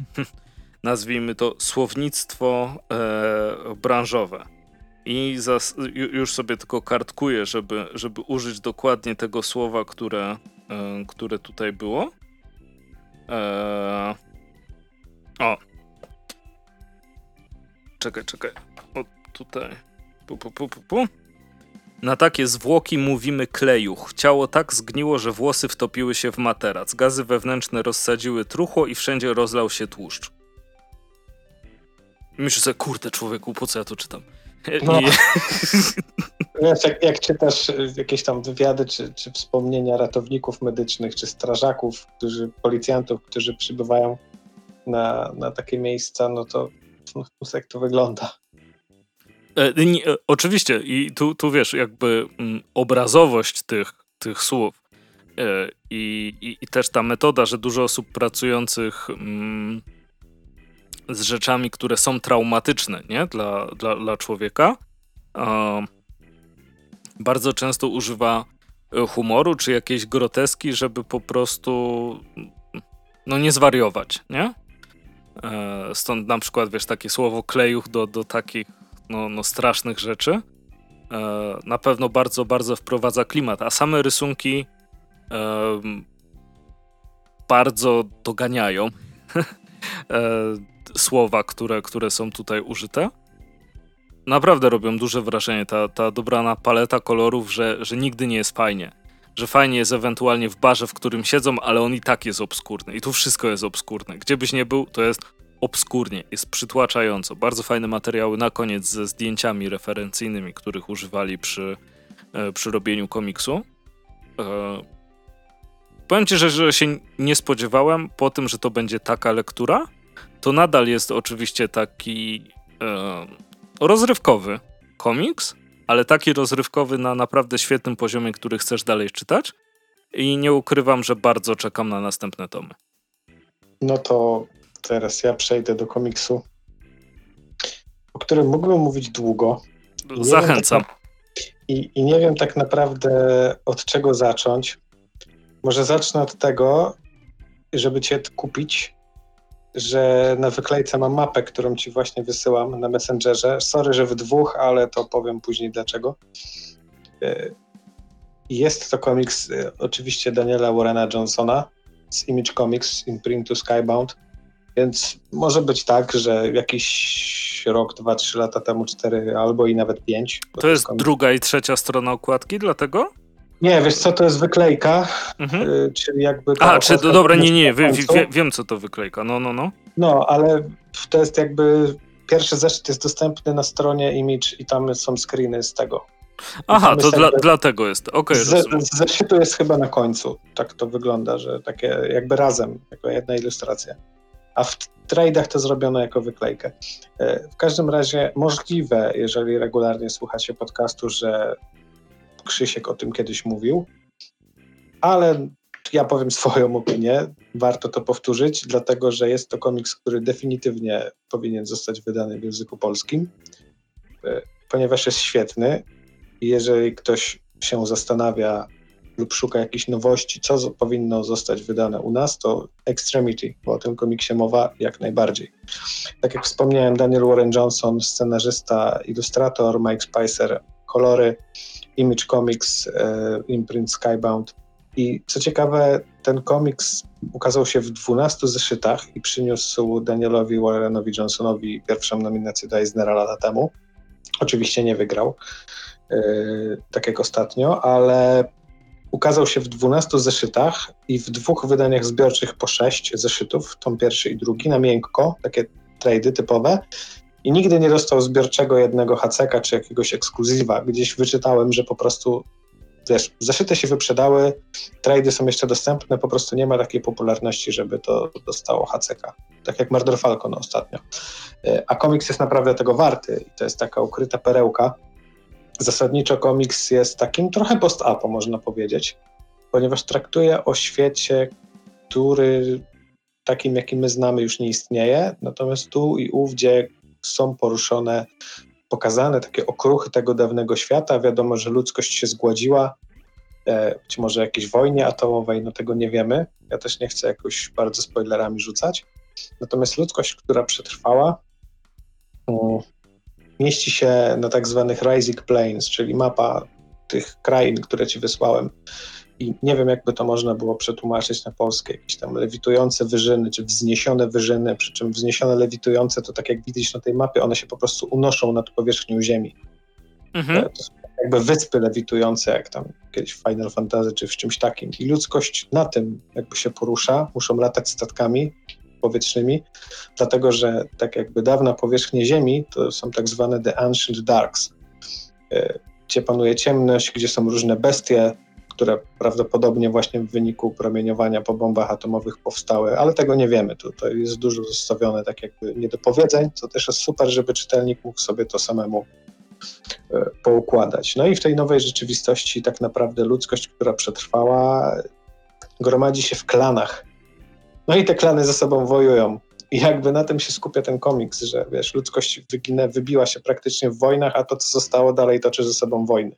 nazwijmy to, słownictwo e, branżowe. I zas, już sobie tylko kartkuję, żeby, żeby użyć dokładnie tego słowa, które, e, które tutaj było. E, o. Czekaj, czekaj. O, tutaj. Pu, pu, pu, pu, pu. Na takie zwłoki mówimy klejuch. Ciało tak zgniło, że włosy wtopiły się w materac. Gazy wewnętrzne rozsadziły truchło i wszędzie rozlał się tłuszcz. Myślę sobie, kurde człowieku, po co ja to czytam? No. I... Wiesz, jak, jak, czytasz jakieś tam wywiady, czy, czy wspomnienia ratowników medycznych, czy strażaków, którzy, policjantów, którzy przybywają na, na takie miejsca, no to no, jak to wygląda. E, nie, e, oczywiście i tu, tu wiesz, jakby m, mm, obrazowość tych, tych słów e, i, i, i, też ta metoda, że dużo osób pracujących m, mm, z rzeczami, które są traumatyczne nie? Dla, dla, dla człowieka. bardzo często używa e, humoru czy jakiejś groteski, żeby po prostu no nie zwariować, nie? E, stąd na przykład, wiesz, takie słowo klejuch do, do takich no, no strasznych rzeczy. na pewno bardzo, bardzo wprowadza klimat, a same rysunki bardzo doganiają słowa, które, które są tutaj użyte. Naprawdę robią duże wrażenie. Ta, ta dobrana paleta kolorów, że, że nigdy nie jest fajnie. Że fajnie jest ewentualnie w barze, w którym siedzą, ale on i tak jest obskurny. I tu wszystko jest obskurne. Gdzie byś nie był, to jest obskurnie, jest przytłaczająco. Bardzo fajne materiały na koniec ze zdjęciami referencyjnymi, których używali przy, e, przy robieniu komiksu. E, powiem ci, że, że się nie spodziewałem po tym, że to będzie taka lektura. To nadal jest oczywiście taki e, rozrywkowy komiks, ale taki rozrywkowy na naprawdę świetnym poziomie, który chcesz dalej czytać. I nie ukrywam, że bardzo czekam na następne tomy. No to teraz ja przejdę do komiksu, o którym mógłbym mówić długo. I Zachęcam. Tak, i, I nie wiem tak naprawdę od czego zacząć. Może zacznę od tego, żeby cię kupić, że na wyklejce mam mapę, którą ci właśnie wysyłam na Messengerze. Sorry, że w dwóch, ale to powiem później dlaczego. E, jest to komiks e, oczywiście Daniela Warrena Johnsona z Image Comics Imprintu Skybound. Więc może być tak, że jakiś rok, dwa, trzy lata temu, cztery albo i nawet pięć. To jest druga i trzecia strona okładki, dlatego? Nie, wiesz co, to jest wyklejka, mhm. y, czyli jakby... A, czy to, dobra, nie, nie, wie, wie, wiem co to wyklejka, no, no, no. No, ale to jest jakby, pierwszy zeszyt jest dostępny na stronie Image i tam są screeny z tego. Aha, to dla, dlatego jest, okay, z, Zeszytu jest chyba na końcu, tak to wygląda, że takie jakby razem, jako jedna ilustracja a w tradeach to zrobiono jako wyklejkę. E, w każdym razie możliwe, jeżeli regularnie słuchacie podcastu, że Krzysiek o tym kiedyś mówił, ale ja powiem swoją opinię. Warto to powtórzyć, dlatego że jest to komiks, który definitywnie powinien zostać wydany w języku polskim, e, ponieważ jest świetny. Jeżeli ktoś się zastanawia, lub szuka jakichś nowości, co powinno zostać wydane u nas, to Extremity, bo o tym komiksie mowa jak najbardziej. Tak jak wspomniałem, Daniel Warren Johnson, scenarzysta, ilustrator, Mike Spicer, kolory, Image Comics, e, imprint Skybound. I co ciekawe, ten komiks ukazał się w 12 zeszytach i przyniósł Danielowi Warrenowi Johnsonowi pierwszą nominację do Eisnera lata temu. Oczywiście nie wygrał, e, tak jak ostatnio, ale ukazał się w 12 zeszytach i w dwóch wydaniach zbiorczych po 6 zeszytów, tom pierwszy i drugi, na miękko, takie trady typowe. I nigdy nie dostał zbiorczego jednego haceka czy jakiegoś ekskluzywa. Gdzieś wyczytałem, że po prostu wiesz, zeszyty się wyprzedały, trady są jeszcze dostępne, po prostu nie ma takiej popularności, żeby to dostało haceka. Tak jak Murder Falcon ostatnio. E, a komiks jest naprawdę tego warty i to jest taka ukryta perełka zasadniczo komiks jest takim trochę post-apo, można powiedzieć, ponieważ traktuje o świecie, który takim, jaki my znamy, już nie istnieje, natomiast tu i ówdzie są poruszone, pokazane takie okruchy tego dawnego świata. Wiadomo, że ludzkość się zgładziła, e, być może jakiejś wojnie atomowej, no tego nie wiemy. Ja też nie chcę jakoś bardzo spoilerami rzucać. Natomiast ludzkość, która przetrwała, mm, mieści się na tak zwanych Rising Plains, czyli mapa tych krain, które ci wysłałem. I nie wiem, jakby to można było przetłumaczyć na polskie, jakieś tam lewitujące wyżyny, czy wzniesione wyżyny, przy czym wzniesione, lewitujące, to tak jak widzisz na tej mapie, one się po prostu unoszą nad powierzchnią Ziemi. Mhm. To są jakby wyspy lewitujące, jak tam kiedyś w Final Fantasy, czy w czymś takim. I ludzkość na tym jakby się porusza, muszą latać statkami, powietrznymi, dlatego że tak jakby dawna powierzchnia Ziemi to są tak zwane The Ancient Darks, e, gdzie panuje ciemność, gdzie są różne bestie, które prawdopodobnie właśnie w wyniku promieniowania po bombach atomowych powstały, ale tego nie wiemy. Tu, to jest dużo zostawione tak jakby niedopowiedzeń, co też jest super, żeby czytelnik mógł sobie to samemu e, poukładać. No i w tej nowej rzeczywistości tak naprawdę ludzkość, która przetrwała, gromadzi się w klanach no i te klany ze sobą wojują. I jakby na tym się skupia ten komiks, że wiesz, ludzkość wyginę, wybiła się praktycznie w wojnach, a to, co zostało dalej, toczy ze sobą wojny.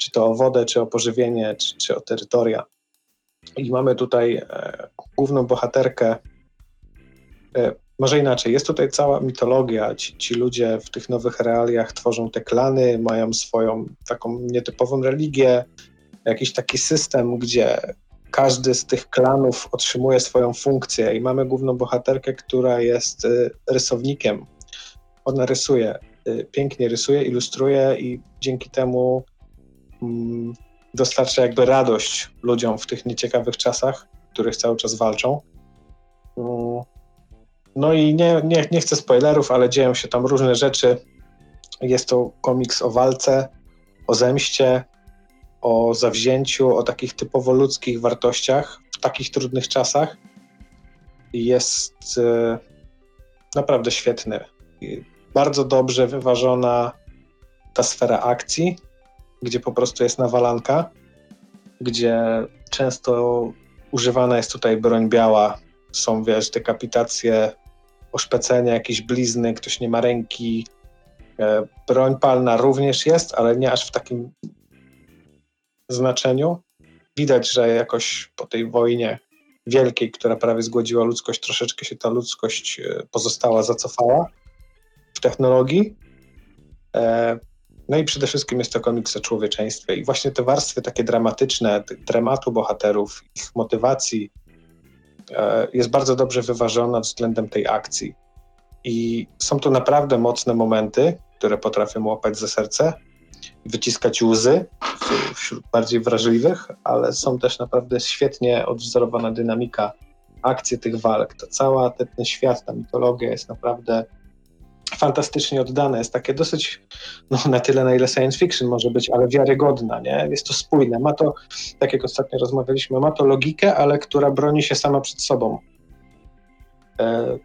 Czy to o wodę, czy o pożywienie, czy, czy o terytoria. I mamy tutaj e, główną bohaterkę. E, może inaczej, jest tutaj cała mitologia. Ci, ci, ludzie w tych nowych realiach tworzą te klany, mają swoją taką nietypową religię, jakiś taki system, gdzie każdy z tych klanów otrzymuje swoją funkcję i mamy główną bohaterkę, która jest y, rysownikiem. Ona rysuje, y, pięknie rysuje, ilustruje i dzięki temu dostarcza jakby radość ludziom w tych nieciekawych czasach, w których cały czas walczą. Mm. No i nie, nie, nie chcę spoilerów, ale dzieją się tam różne rzeczy. Jest to komiks o walce, o zemście, o zawzięciu, o takich typowo ludzkich wartościach w takich trudnych czasach. Jest e, naprawdę świetny. Bardzo dobrze wyważona ta sfera akcji, gdzie po prostu jest nawalanka, gdzie często używana jest tutaj broń biała. Są, wiesz, dekapitacje, oszpecenia, jakieś blizny, ktoś nie ma ręki. E, broń palna również jest, ale nie aż w takim znaczeniu. Widać, że jakoś po tej wojnie wielkiej, która prawie zgłodziła ludzkość, troszeczkę się ta ludzkość e, pozostała, zacofała w technologii. No i przede wszystkim jest to komiks o człowieczeństwie. I właśnie te warstwy takie dramatyczne, dramatu bohaterów, ich motywacji, e, jest bardzo dobrze wyważona względem tej akcji. I są to naprawdę mocne momenty, które potrafią łapać za serce, wyciskać łzy wśród bardziej wrażliwych, ale są też naprawdę świetnie odwzorowana dynamika, akcje tych walk. To cała ten, ten świat, ta mitologia jest naprawdę fantastycznie oddane. Jest takie dosyć, no na tyle na ile science fiction może być, ale wiarygodna, nie? Jest to spójne. Ma to, tak jak ostatnio rozmawialiśmy, ma to logikę, ale która broni się sama przed sobą. E,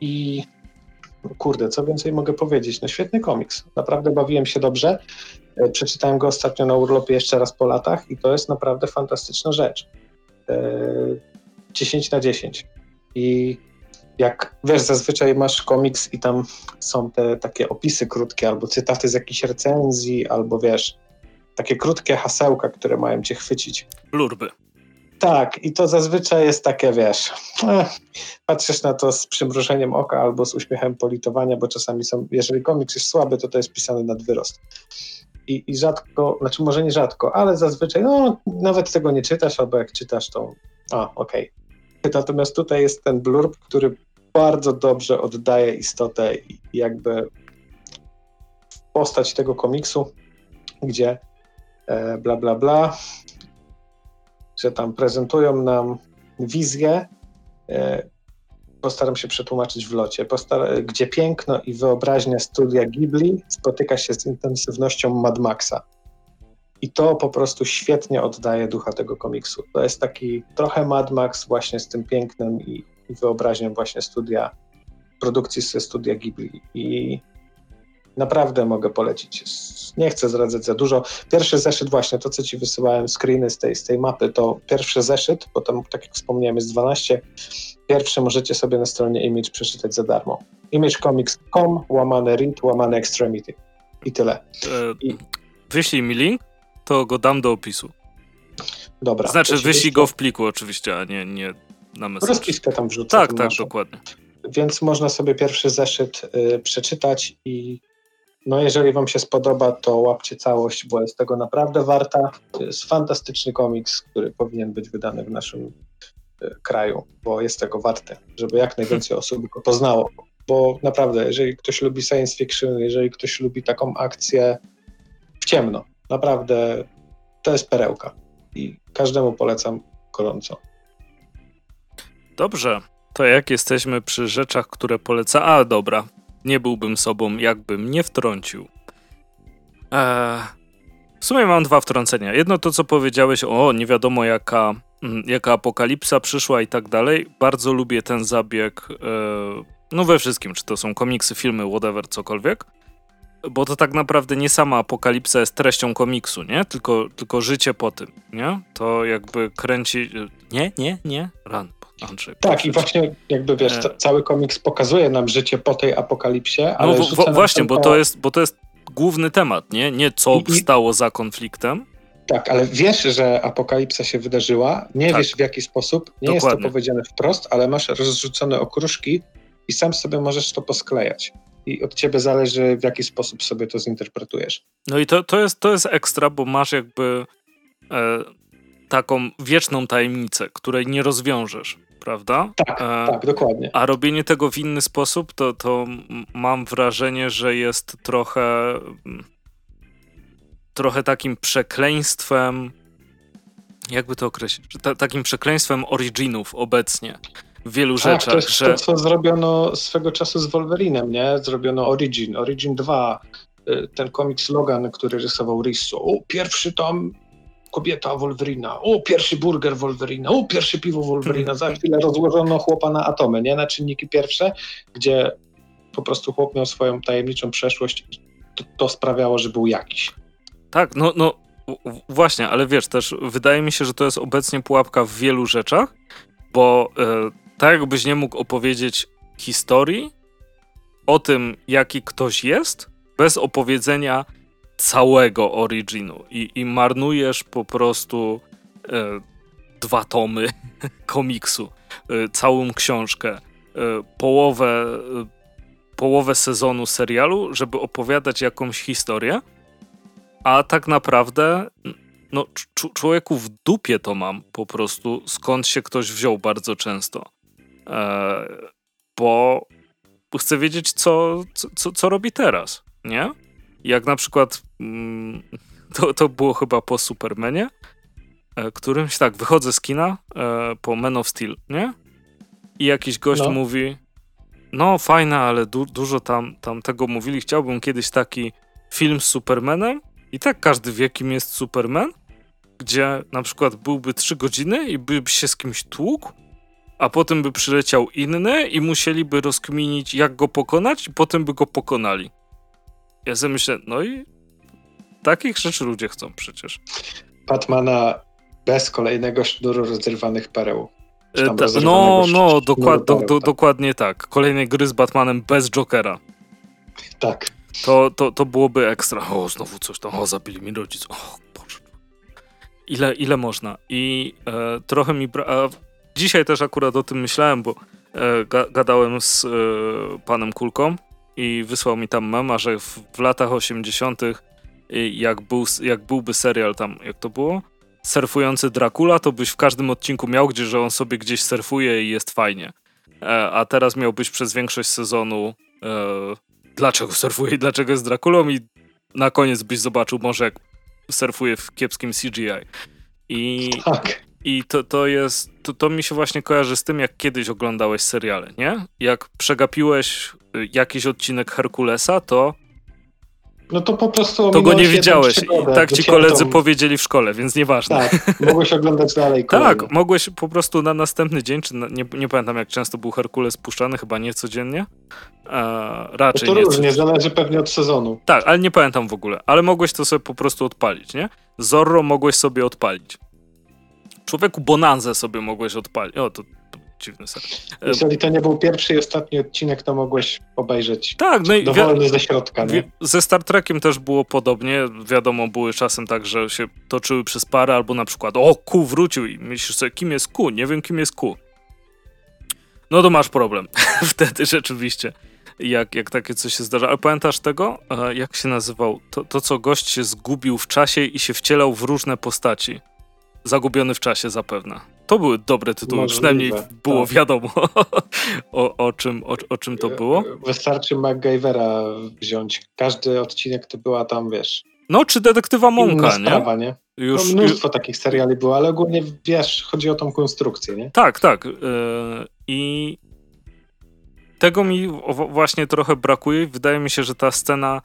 I kurde, co więcej mogę powiedzieć? No świetny komiks. Naprawdę bawiłem się dobrze. E, przeczytałem go ostatnio na urlopie jeszcze raz po latach i to jest naprawdę fantastyczna rzecz. 10 e, na 10. I jak wiesz, zazwyczaj masz komiks i tam są te takie opisy krótkie, albo cytaty z jakichś recenzji, albo wiesz, takie krótkie hasełka, które mają cię chwycić. Lurby. Tak, i to zazwyczaj jest takie, wiesz, patrzysz na to z przymrużeniem oka albo z uśmiechem politowania, bo czasami są, jeżeli komiks jest słaby, to to jest pisany nad wyrost. I, I rzadko, znaczy może nie rzadko, ale zazwyczaj, no, nawet tego nie czytasz, albo jak czytasz, to a, okej. Okay. Natomiast tutaj jest ten blurb, który bardzo dobrze oddaje istotę jakby postać tego komiksu, gdzie e, bla, bla, bla, że tam prezentują nam wizję, e, postaram się przetłumaczyć w locie, Postar gdzie piękno i wyobraźnia studia Ghibli spotyka się z intensywnością Mad Maxa. I to po prostu świetnie oddaje ducha tego komiksu. To jest taki trochę Mad Max właśnie z tym pięknem i, i wyobraźnią właśnie studia, produkcji ze studia Ghibli. I Naprawdę mogę polecić. Nie chcę zdradzać za dużo. Pierwszy zeszyt, właśnie to, co ci wysyłałem, screeny z tej, z tej mapy, to pierwszy zeszyt, bo tam, tak jak wspomniałem, jest 12. Pierwszy możecie sobie na stronie Image przeczytać za darmo. imagecomics.com, łamane read, łamane extremity. I tyle. E, I... Wyślij mi link, to go dam do opisu. Dobra. Znaczy, wyślij go w pliku oczywiście, a nie, nie na message. Rozpiskę tam wrzucę. Tak, tak, dokładnie. Więc można sobie pierwszy zeszyt y, przeczytać i no jeżeli wam się spodoba, to łapcie całość, bo jest tego naprawdę warta. To jest fantastyczny komiks, który powinien być wydany w naszym e, kraju, bo jest tego warte, żeby jak najwięcej osób go poznało. Bo naprawdę, jeżeli ktoś lubi science fiction, jeżeli ktoś lubi taką akcję w ciemno, naprawdę to jest perełka i każdemu polecam gorąco. Dobrze, to jak jesteśmy przy rzeczach, które poleca. A, dobra, nie byłbym sobą, jakbym nie wtrącił. Eee, w sumie mam dwa wtrącenia. Jedno to, co powiedziałeś, o nie wiadomo jaka, mm, jaka apokalipsa przyszła i tak dalej. Bardzo lubię ten zabieg, e, no we wszystkim, czy to są komiksy, filmy, whatever, cokolwiek. Bo to tak naprawdę nie sama apokalipsa jest treścią komiksu, nie? Tylko, tylko życie po tym, nie? To jakby kręci... Nie, nie, nie? Run. Andrzej. Tak, i właśnie jakby wiesz, e... cały komiks pokazuje nam życie po tej apokalipsie, no ale no, właśnie, bo to, jest, bo to jest główny temat, nie? Nie co I, wstało za konfliktem, Tak, ale wiesz, że apokalipsa się wydarzyła, nie tak. wiesz w jaki sposób, nie Dokładnie. jest to powiedziane wprost, ale masz rozrzucone okruszki i sam sobie możesz to posklejać. I od ciebie zależy, w jaki sposób sobie to zinterpretujesz. No i to, to, jest, to jest ekstra, bo masz jakby e, taką wieczną tajemnicę, której nie rozwiążesz, prawda? Tak, e, tak, dokładnie. A robienie tego w inny sposób, to, to mam wrażenie, że jest trochę trochę takim przekleństwem jakby to określić, ta, takim przekleństwem originów obecnie w wielu tak, rzeczach. To jest że... to, co zrobiono swego czasu z Wolverinem, nie? Zrobiono Origin, Origin 2, y, ten komiks Logan, który rysował Risso. O, pierwszy tam kobieta Wolverina, o, pierwszy burger Wolverina, o, pierwszy piwo Wolverina. Za chwilę rozłożono chłopa na atomy, nie? Na czynniki pierwsze, gdzie po prostu chłop miał swoją tajemniczą przeszłość i to, to sprawiało, że był jakiś. Tak, no, no właśnie, ale wiesz, też wydaje mi się, że to jest obecnie pułapka w wielu rzeczach, bo e, tak jakbyś nie mógł opowiedzieć historii o tym, jaki ktoś jest, bez opowiedzenia całego originu i, i marnujesz po prostu e, dwa tomy komiksu, e, całą książkę, e, połowę, e, połowę sezonu serialu, żeby opowiadać jakąś historię, a tak naprawdę no, człowieku w dupie to mam po prostu, skąd się ktoś wziął bardzo często. E, bo chcę wiedzieć, co, co, co robi teraz, nie? Jak na przykład mm, to, to było chyba po Supermanie, e, którymś tak, wychodzę z kina e, po Man of Steel, nie? I jakiś gość no. mówi, no fajne, ale du dużo tam, tam tego mówili, chciałbym kiedyś taki film z Supermanem, i tak każdy wie, kim jest Superman, gdzie na przykład byłby 3 godziny i by się z kimś tłukł, a potem by przyleciał inny i musieliby rozkminić, jak go pokonać, i potem by go pokonali. Ja sobie myślę, no i takich rzeczy ludzie chcą przecież. Batmana bez kolejnego sznuru rozerwanych pereł. E, ta, no, no, dokład, do, do, tak. dokładnie tak. Kolejnej gry z Batmanem bez Jokera. Tak to, to, to byłoby ekstra. O, znowu coś tam, o, zabili mi rodzic. O, Boże. Ile, ile można? I e, trochę mi... Bra- dzisiaj też akurat o tym myślałem, bo e, ga- gadałem z e, panem Kulką i wysłał mi tam mema, że w, w latach 80. jak, był, jak byłby serial tam, jak to było? Surfujący Dracula, to byś w każdym odcinku miał, gdzie że on sobie gdzieś surfuje i jest fajnie. E, a teraz miałbyś przez większość sezonu e, dlaczego surfuje i dlaczego jest Drakulą i na koniec byś zobaczył może jak surfuje w kiepskim CGI. I, tak. i to, to jest, to, to mi się właśnie kojarzy z tym, jak kiedyś oglądałeś seriale, nie? Jak przegapiłeś y, jakiś odcinek Herkulesa, to no to po prostu. To go nie widziałeś. I tak ci koledzy powiedzieli w szkole, więc nieważne. Tak, mogłeś oglądać dalej. tak, mogłeś po prostu na następny dzień, czy na, nie, nie pamiętam jak często był Herkules puszczany, chyba nie codziennie. A, raczej no to nie. różnie, zależy pewnie od sezonu. Tak, ale nie pamiętam w ogóle. Ale mogłeś to sobie po prostu odpalić, nie? Zorro mogłeś sobie odpalić. Człowieku Bonanzę sobie mogłeś odpalić. O, to dziwny serial. Jeżeli to nie był pierwszy i ostatni odcinek, to mogłeś obejrzeć tak, no i dowolny ze środka. Ze Star Trekiem też było podobnie. Wiadomo, były czasem tak, że się toczyły przez parę, albo na przykład o, Ku wrócił i myślisz sobie, kim jest Ku? Nie wiem, kim jest Ku. No to masz problem. Wtedy rzeczywiście. Jak, jak takie coś się zdarza. Ale pamiętasz tego? Jak się nazywał? To, to, co gość się zgubił w czasie i się wcielał w różne postaci. Zagubiony w czasie zapewne. To były dobre tytuły, Możliwe, przynajmniej było tak. wiadomo o, o, czym, o, o, czym to było. Wystarczy MacGyvera wziąć. Każdy odcinek to była tam, wiesz... No, czy Detektywa Monka, nie? Sprawa, nie? Już, no, mnóstwo już... takich seriali było, ale ogólnie, wiesz, chodzi o tą konstrukcję, nie? Tak, tak. Yy, I tego mi właśnie trochę brakuje. Wydaje mi się, że ta scena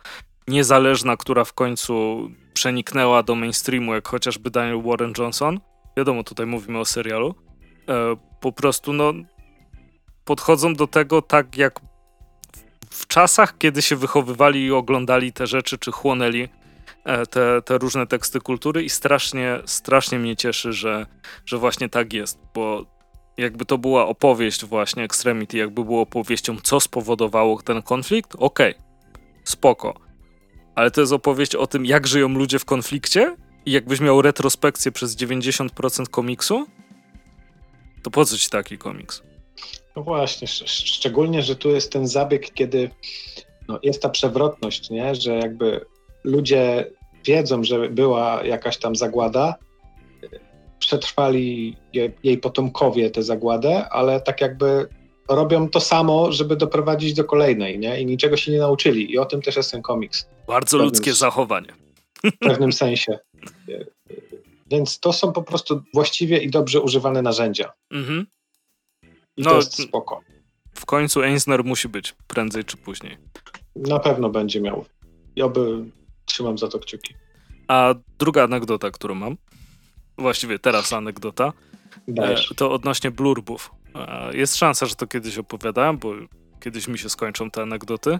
niezależna, która w końcu przeniknęła do mainstreamu, jak chociażby Daniel Warren Johnson, wiadomo, tutaj mówimy o serialu, e, po prostu no podchodzą do tego tak jak w czasach, kiedy się wychowywali i oglądali te rzeczy, czy chłonęli e, te, te różne teksty kultury i strasznie, strasznie mnie cieszy, że, że właśnie tak jest, bo jakby to była opowieść właśnie Extremity, jakby było opowieścią, co spowodowało ten konflikt, okej, okay, spoko. Ale to jest opowieść o tym, jak żyją ludzie w konflikcie jakbyś miał retrospekcję przez 90% komiksu, to po co ci taki komiks? No właśnie, sz szczególnie, że tu jest ten zabieg, kiedy no, jest ta przewrotność, nie? że jakby ludzie wiedzą, że była jakaś tam zagłada, przetrwali jej potomkowie tę zagładę, ale tak jakby robią to samo, żeby doprowadzić do kolejnej, nie? I niczego się nie nauczyli. I o tym też jest ten komiks. Bardzo ludzkie zachowanie. W pewnym sensie. Więc to są po prostu właściwie i dobrze używane narzędzia. Mhm. I no, to jest spoko. W końcu Eisner musi być, prędzej czy później. Na pewno będzie miał. Ja by trzymam za to kciuki. A druga anegdota, którą mam, właściwie teraz anegdota, Dajesz. E, to odnośnie blurbów. E, jest szansa, że to kiedyś opowiadałem, bo kiedyś mi się skończą te anegdoty.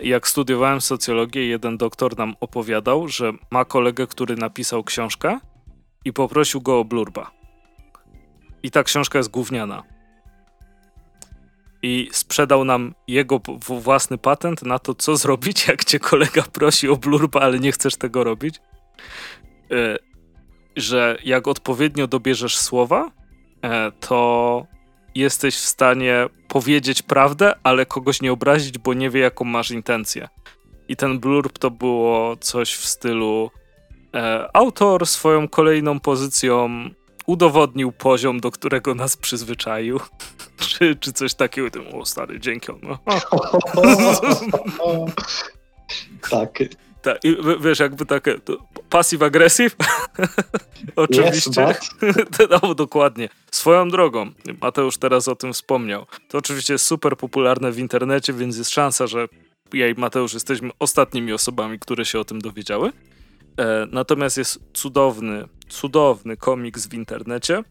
Jak studiowałem socjologię, jeden doktor nam opowiadał, że ma kolegę, który napisał książkę i poprosił go o blurba. I ta książka jest gówniana. I sprzedał nam jego własny patent na to, co zrobić, jak cię kolega prosi o blurba, ale nie chcesz tego robić. E, że jak odpowiednio dobierzesz słowa, e, to jesteś w stanie powiedzieć prawdę, ale kogoś nie obrazić, bo nie wie, jaką masz intencję. I ten blurb to było coś w stylu e, autor swoją kolejną pozycją udowodnił poziom, do którego nas przyzwyczaił. czy, czy coś takiego. O stary, dzięki. No. tak. Tak, i wiesz, jakby takie passive aggressive oczywiście. No, dokładnie. Swoją drogą, Mateusz teraz o tym wspomniał. To oczywiście jest super popularne w internecie, więc jest szansa, że ja i Mateusz jesteśmy ostatnimi osobami, które się o tym dowiedziały. E, natomiast jest cudowny, cudowny komiks w internecie,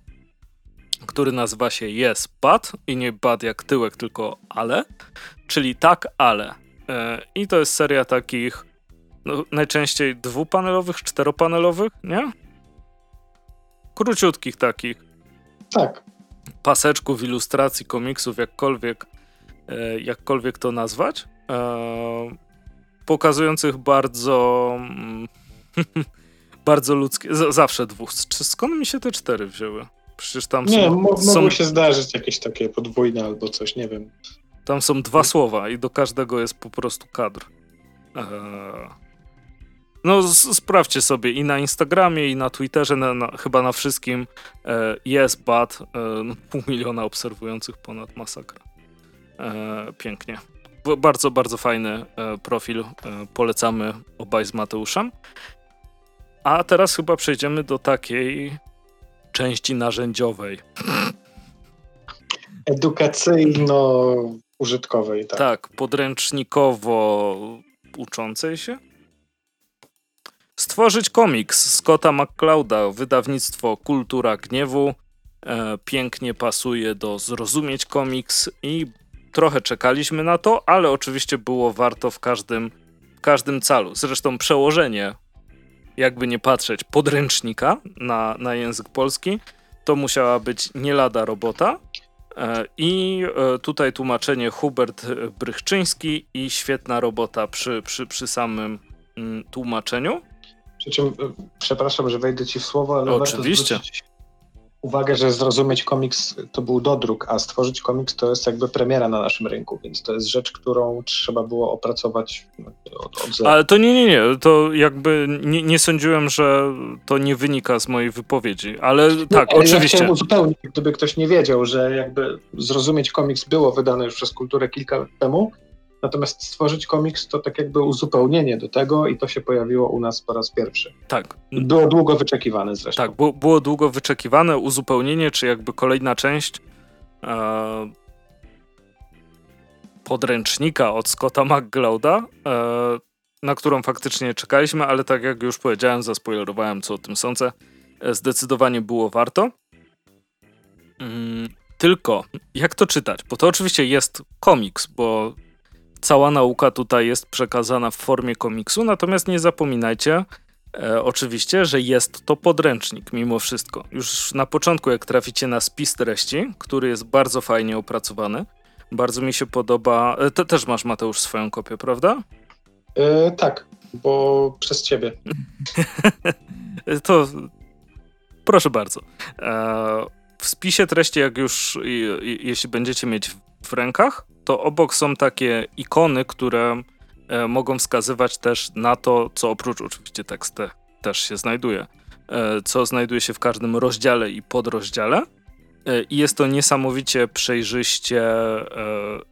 który nazywa się Yes, But i nie bad jak tyłek, tylko ale, czyli tak, ale. E, I to jest seria takich no, najczęściej dwupanelowych, czteropanelowych, nie? Króciutkich takich. Tak. Paseczków, ilustracji, komiksów, jakkolwiek, e, jakkolwiek to nazwać. E, pokazujących bardzo mm, bardzo ludzkie, zawsze dwóch. Skąd mi się te cztery wzięły? Przecież tam nie, są... Nie, są... się zdarzyć jakieś takie podwójne albo coś, nie wiem. Tam są dwa słowa i do każdego jest po prostu kadr. Eee... No, sprawdźcie sobie i na Instagramie, i na Twitterze, na, na, chyba na wszystkim e, jest bad. E, no, pół miliona obserwujących ponad masakra. E, pięknie. Bardzo, bardzo fajny profil. Polecamy obaj z Mateuszem. A teraz chyba przejdziemy do takiej części narzędziowej. Edukacyjno-użytkowej, tak. Tak, podręcznikowo uczącej się. Stworzyć komiks Scotta McClouda, wydawnictwo Kultura Gniewu. E, pięknie pasuje do zrozumieć komiks i trochę czekaliśmy na to, ale oczywiście było warto w każdym, w każdym calu. Zresztą przełożenie, jakby nie patrzeć, podręcznika na, na język polski, to musiała być nie lada robota. E, I e, tutaj tłumaczenie Hubert Brychczyński i świetna robota przy, przy, przy samym mm, tłumaczeniu. Przy czym, e, przepraszam, że wejdę ci w słowo, ale Oczywiście. uwagę, że zrozumieć komiks to był dodruk, a stworzyć komiks to jest jakby premiera na naszym rynku, więc to jest rzecz, którą trzeba było opracować od, od zera. Ale to nie, nie, nie, to jakby nie, nie sądziłem, że to nie wynika z mojej wypowiedzi, ale no, tak, ale oczywiście. Ja uzupełnić, gdyby ktoś nie wiedział, że jakby zrozumieć komiks było wydane już przez kulturę kilka lat temu, Natomiast stworzyć komiks to tak jakby uzupełnienie do tego i to się pojawiło u nas po raz pierwszy. Tak. Było długo wyczekiwane zresztą. Tak, było, było długo wyczekiwane uzupełnienie, czy jakby kolejna część e, podręcznika od Scotta McGlouda, e, na którą faktycznie czekaliśmy, ale tak jak już powiedziałem, zaspoilerowałem co o tym sądzę, e, zdecydowanie było warto. Mm, tylko, jak to czytać? Bo to oczywiście jest komiks, bo cała nauka tutaj jest przekazana w formie komiksu, natomiast nie zapominajcie e, oczywiście, że jest to podręcznik mimo wszystko. Już na początku, jak traficie na spis treści, który jest bardzo fajnie opracowany, bardzo mi się podoba. E, ty też masz, Mateusz, swoją kopię, prawda? E, tak, bo przez ciebie. To proszę bardzo. W spisie treści, jak już jeśli będziecie mieć w rękach, to obok są takie ikony, które e, mogą wskazywać też na to, co oprócz oczywiście tekstu też się znajduje, e, co znajduje się w każdym rozdziale i podrozdziale. E, I jest to niesamowicie przejrzyście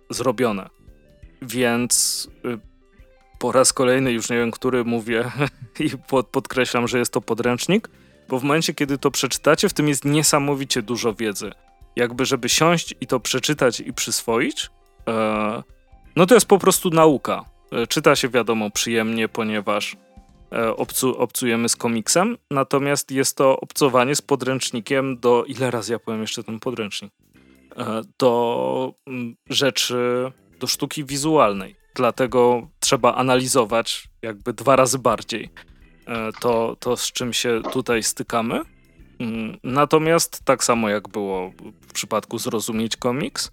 zrobione. Więc po raz kolejny, już nie wiem, który mówię i podkreślam, że jest to podręcznik, bo w momencie, kiedy to przeczytacie, w tym jest niesamowicie dużo wiedzy. Jakby, żeby siąść i to przeczytać i przyswoić, no to jest po prostu nauka. E, czyta się, wiadomo, przyjemnie, ponieważ e, obcu, obcujemy z komiksem, natomiast jest to obcowanie z podręcznikiem do, ile razy ja powiem jeszcze ten podręcznik, e, do rzeczy, do sztuki wizualnej. Dlatego trzeba analizować jakby dwa razy bardziej E, to, to z czym się tutaj stykamy. Mm, natomiast tak samo jak było w przypadku Zrozumieć Komiks,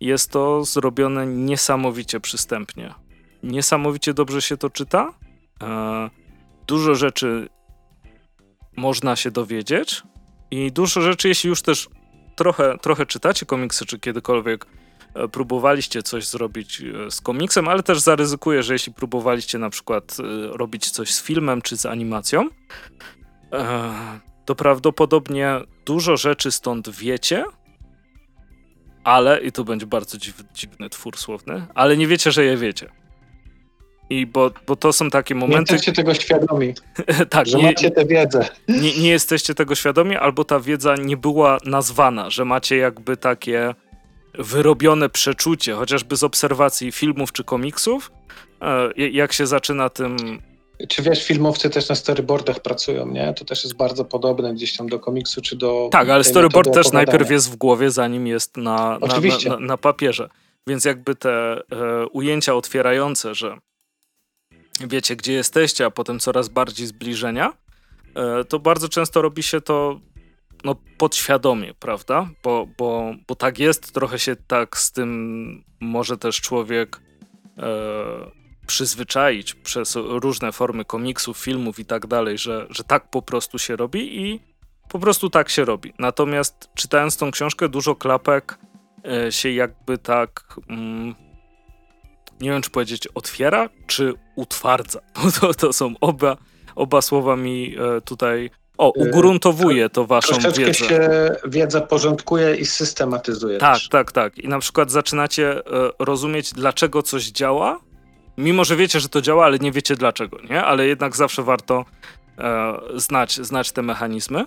jest to zrobione niesamowicie przystępnie. Niesamowicie dobrze się to czyta. E, dużo rzeczy można się dowiedzieć i dużo rzeczy, jeśli już też trochę, trochę czytacie komiksy, czy kiedykolwiek E, próbowaliście coś zrobić e, z komiksem, ale też zaryzykuję, że jeśli próbowaliście na przykład robić coś z filmem czy z animacją, to prawdopodobnie dużo rzeczy stąd wiecie, ale, i to będzie bardzo dziwny, dziwny twór słowny, ale nie wiecie, że je wiecie. I bo, bo to są takie momenty. Nie jesteście tego świadomi. tak, że nie, macie tę wiedzę. Nie, nie jesteście tego świadomi, albo ta wiedza nie była nazwana, że macie jakby takie wyrobione przeczucie, chociażby z obserwacji filmów czy komiksów, e, jak się zaczyna tym. Czy wiesz, filmowcy też na storyboardach pracują, nie? To też jest bardzo podobne gdzieś tam do komiksu czy do. Tak, ale storyboard też najpierw jest w głowie, zanim jest na, na, na, na papierze. Więc jakby te e, ujęcia otwierające, że wiecie, gdzie jesteście, a potem coraz bardziej zbliżenia, e, to bardzo często robi się to no, podświadomie, prawda? Bo, bo, bo tak jest, trochę się tak z tym może też człowiek e, przyzwyczaić przez różne formy komiksów, filmów i tak dalej, że, że tak po prostu się robi i po prostu tak się robi. Natomiast czytając tą książkę, dużo klapek e, się jakby tak. Mm, nie wiem, czy powiedzieć otwiera, czy utwardza. Bo to, to są oba, oba słowa mi e, tutaj o, ugruntowuje to waszą Troszeczkę wiedzę. się wiedza porządkuje i systematyzuje. Tak, też. tak, tak. I na przykład zaczynacie e, rozumieć, dlaczego coś działa, mimo że wiecie, że to działa, ale nie wiecie dlaczego, nie? Ale jednak zawsze warto e, znać, znać te mechanizmy.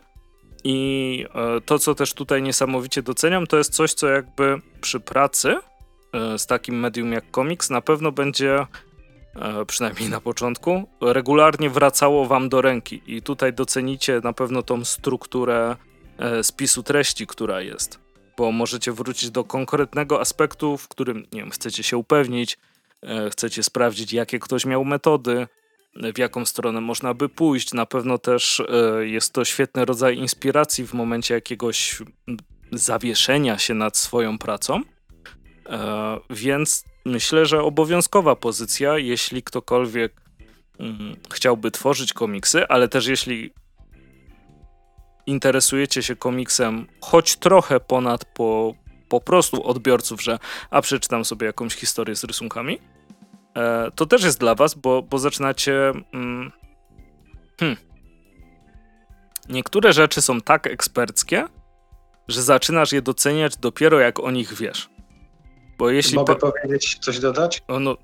I e, to, co też tutaj niesamowicie doceniam, to jest coś, co jakby przy pracy e, z takim medium jak komiks na pewno będzie E, przynajmniej na początku, regularnie wracało wam do ręki i tutaj docenicie na pewno tą strukturę e, spisu treści, która jest, bo możecie wrócić do konkretnego aspektu, w którym nie wiem, chcecie się upewnić, chcecie sprawdzić, jakie ktoś miał metody, w jaką stronę można by pójść. Na pewno też jest to świetny rodzaj inspiracji w momencie jakiegoś zawieszenia się nad swoją pracą. Więc myślę, że obowiązkowa pozycja, jeśli ktokolwiek mm, chciałby tworzyć komiksy, ale też jeśli interesujecie się komiksem choć trochę ponad po, po prostu odbiorców, że a przeczytam sobie jakąś historię z rysunkami, e, to też jest dla was, bo, bo zaczynacie. Mm, hmm, niektóre rzeczy są tak eksperckie, że zaczynasz je doceniać dopiero jak o nich wiesz. Bo jeśli Mogę po... powiedzieć, coś dodać? O, no,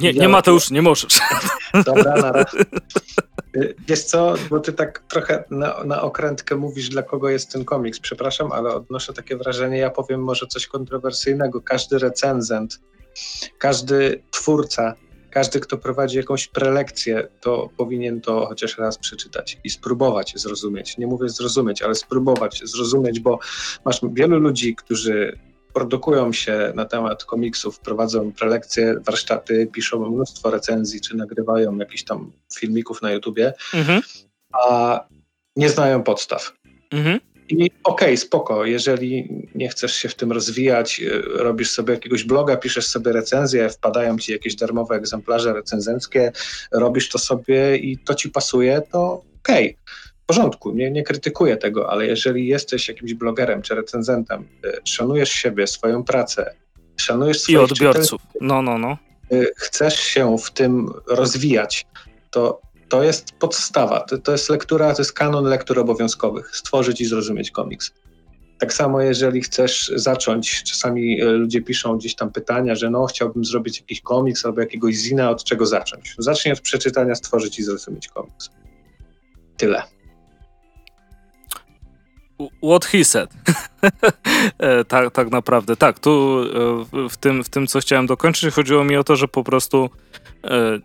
nie, nie ma to już, nie możesz. Dobra, na raz. Wiesz co, bo ty tak trochę na, na okrętkę mówisz, dla kogo jest ten komiks. Przepraszam, ale odnoszę takie wrażenie, ja powiem może coś kontrowersyjnego. Każdy recenzent, każdy twórca, każdy, kto prowadzi jakąś prelekcję, to powinien to chociaż raz przeczytać i spróbować zrozumieć. Nie mówię zrozumieć, ale spróbować zrozumieć, bo masz wielu ludzi, którzy produkują się na temat komiksów, prowadzą prelekcje, warsztaty, piszą mnóstwo recenzji, czy nagrywają jakiś tam filmików na YouTubie, mhm. a nie znają podstaw. Mhm. I okej, okay, spoko, jeżeli nie chcesz się w tym rozwijać, y, robisz sobie jakiegoś bloga, piszesz sobie recenzję, wpadają ci jakieś darmowe egzemplarze recenzenckie, robisz to sobie i to ci pasuje, to okej. Okay porządku, nie, nie krytykuję tego, ale jeżeli jesteś jakimś blogerem czy recenzentem, y, szanujesz siebie, swoją pracę, szanujesz swoich I odbiorców. No, no, no. Y, chcesz się w tym rozwijać, to to jest podstawa. To, to jest lektura, to jest kanon lektur obowiązkowych. Stworzyć i zrozumieć komiks. Tak samo, jeżeli chcesz zacząć, czasami e, ludzie piszą gdzieś tam pytania, że no, chciałbym zrobić jakiś komiks albo jakiegoś zina, od czego zacząć. Zacznij od przeczytania, stworzyć i zrozumieć komiks. Tyle. What he said. E, tak, tak naprawdę. Tak, tu e, w tym, w tym, co chciałem dokończyć, chodziło mi o to, że po prostu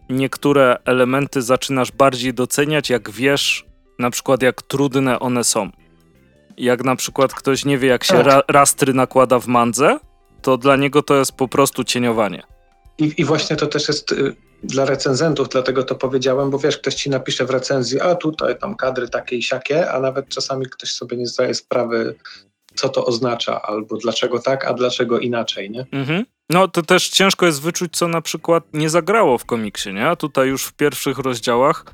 niektóre elementy zaczynasz bardziej doceniać, jak wiesz, na przykład, jak trudne one są. Jak na przykład ktoś nie wie, jak się tak. ra rastry nakłada w mandze, to dla niego to jest po prostu cieniowanie. I, I, właśnie to też jest y, dla recenzentów, dlatego to powiedziałem, bo wiesz, ktoś ci napisze w recenzji, a tutaj tam kadry takie i siakie, a nawet czasami ktoś sobie nie zdaje sprawy, co to oznacza, albo dlaczego tak, a dlaczego inaczej, nie? Mhm. No to też ciężko jest wyczuć, co na przykład nie zagrało w komiksie, nie? A tutaj już w pierwszych rozdziałach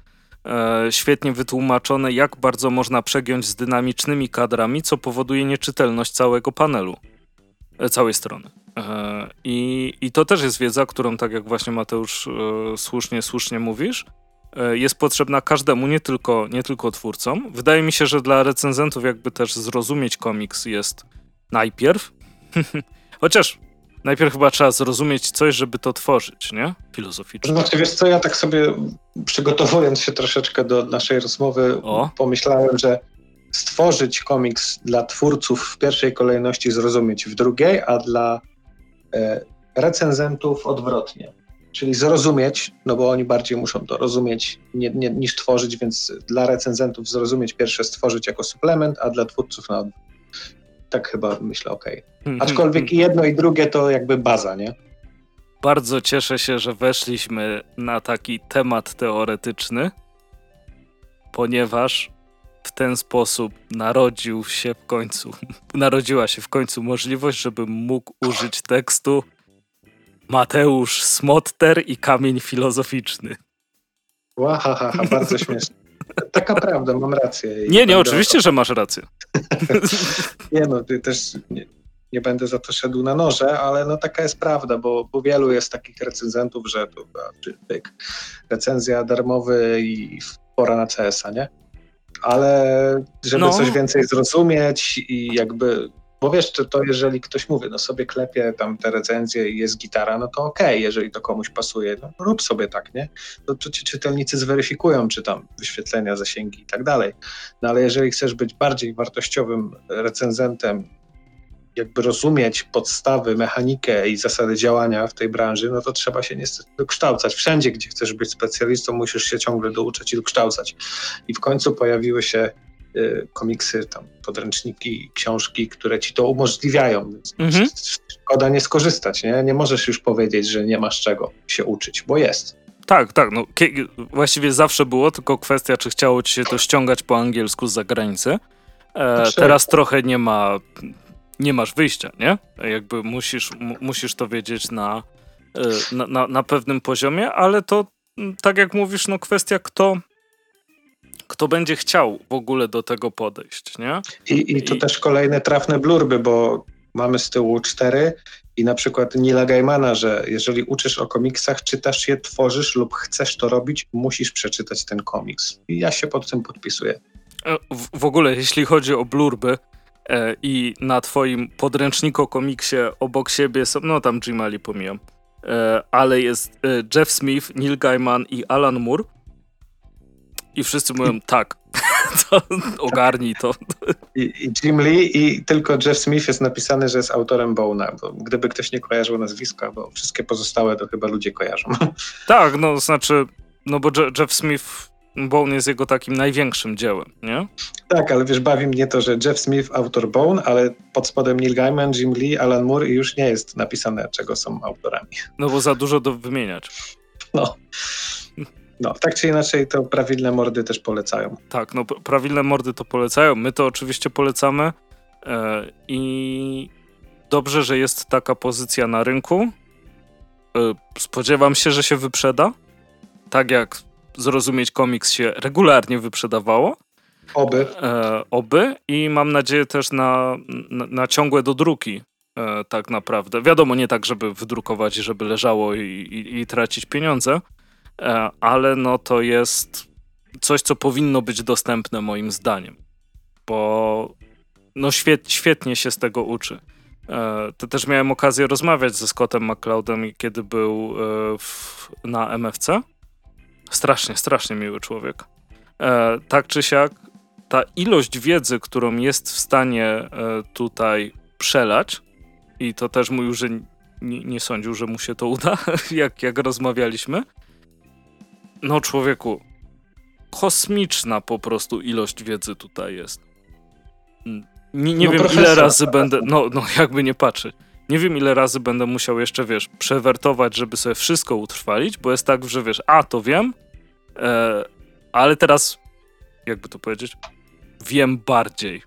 e, świetnie wytłumaczone, jak bardzo można przegiąć z dynamicznymi kadrami, co powoduje nieczytelność całego panelu, e, całej strony. E, i, I to też jest wiedza, którą, tak jak właśnie Mateusz e, słusznie, słusznie mówisz, e, jest potrzebna każdemu, nie tylko, nie tylko twórcom. Wydaje mi się, że dla recenzentów jakby też zrozumieć komiks jest najpierw, chociaż najpierw chyba trzeba zrozumieć coś, żeby to tworzyć, nie? Filozoficznie. Znaczy, wiesz co, ja tak sobie przygotowując się troszeczkę do naszej rozmowy, o. pomyślałem, że stworzyć komiks dla twórców w pierwszej kolejności zrozumieć w drugiej, a dla recenzentów odwrotnie. Czyli zrozumieć, no bo oni bardziej muszą to rozumieć nie, nie, niż tworzyć, więc dla recenzentów zrozumieć pierwsze stworzyć jako suplement, a dla twórców na odwrót tak chyba myślę, okej. Okay. Aczkolwiek jedno i drugie to jakby baza, nie? Bardzo cieszę się, że weszliśmy na taki temat teoretyczny, ponieważ w ten sposób narodził się w końcu, narodziła się w końcu możliwość, żebym mógł użyć tekstu Mateusz Smotter i kamień filozoficzny. Łahaha, bardzo śmieszne. Taka prawda, mam rację. Nie, nie, oczywiście, że masz rację. nie no, ty też nie, nie, będę za to szedł na noże, ale no taka jest prawda, bo, bo wielu jest takich recenzentów, że to pyk, recenzja darmowy i pora na CS-a, nie? Ale żeby no. coś więcej zrozumieć i jakby bo wiesz, to, to jeżeli ktoś mówi, no sobie klepie tam te recenzje i jest gitara, no to okej, okay, jeżeli to komuś pasuje, no rób sobie tak, nie? No to ci czytelnicy zweryfikują, czy tam wyświetlenia, zasięgi i tak dalej. No ale jeżeli chcesz być bardziej wartościowym recenzentem, jakby rozumieć podstawy, mechanikę i zasady działania w tej branży, no to trzeba się niestety dokształcać. Wszędzie, gdzie chcesz być specjalistą, musisz się ciągle douczać i dokształcać. I w końcu pojawiły się Y, komiksy, tam podręczniki, książki, które ci to umożliwiają. Mhm. Szkoda nie skorzystać, nie? Nie możesz już powiedzieć, że nie masz czego się uczyć, bo jest. Tak, tak. No, właściwie zawsze było, tylko kwestia, czy chciało ci się to ściągać po angielsku z zagranicy. E, teraz trochę nie ma, nie masz wyjścia, nie? Jakby musisz, musisz to wiedzieć na, e, na, na, na pewnym poziomie, ale to tak jak mówisz, no kwestia kto kto będzie chciał w ogóle do tego podejść, nie? I, i to I... też kolejne trafne blurby, bo mamy z tyłu cztery i na przykład Nila Gaimana, że jeżeli uczysz o komiksach, czytasz je, tworzysz lub chcesz to robić, musisz przeczytać ten komiks. I ja się pod tym podpisuję. E, w, w ogóle, jeśli chodzi o blurby i na twoim podręczniku komiksie obok siebie są, no tam Jimali pomijam, e, ale jest e, Jeff Smith, Neil Gaiman i Alan Moore, i wszyscy mówią, tak, to ogarnij to. I, I, Jim Lee i tylko Jeff Smith jest napisany, że jest autorem Bona, bo gdyby ktoś nie kojarzył nazwiska, bo wszystkie pozostałe to chyba ludzie kojarzą. Tak, no znaczy, no bo Jeff Smith, Bone jest jego takim największym dziełem, nie? Tak, ale wiesz, bawi mnie to, że Jeff Smith autor Bone, ale pod spodem Neil Gaiman, Jim Lee, Alan Moore i już nie jest napisane, czego są autorami. No bo za dużo do wymieniać. No. No, tak czy inaczej to prawilne mordy też polecają. Tak, no prawilne mordy to polecają. My to oczywiście polecamy e, i dobrze, że jest taka pozycja na rynku. E, spodziewam się, że się wyprzeda. Tak jak zrozumieć komiks się regularnie wyprzedawało. Oby. E, oby i mam nadzieję też na, na, na ciągłe dodruki e, tak naprawdę. Wiadomo, nie tak, żeby wydrukować, żeby leżało i, i, i tracić pieniądze, e, ale no to jest coś, co powinno być dostępne moim zdaniem, bo no świet, świetnie się z tego uczy. E, to też miałem okazję rozmawiać ze Scottem McCloudem, kiedy był e, w, na MFC. Strasznie, strasznie miły człowiek. E, tak czy siak, ta ilość wiedzy, którą jest w stanie tutaj przelać, i to też mówił, że nie, nie sądził, że mu się to uda, jak, jak rozmawialiśmy. No, człowieku, kosmiczna po prostu ilość wiedzy tutaj jest. Nie, nie no wiem ile razy będę, no, no jakby nie patrzeć. Nie wiem ile razy będę musiał jeszcze, wiesz, przewertować, żeby sobie wszystko utrwalić, bo jest tak, że wiesz, a to wiem, e, ale teraz, jakby to powiedzieć, wiem bardziej.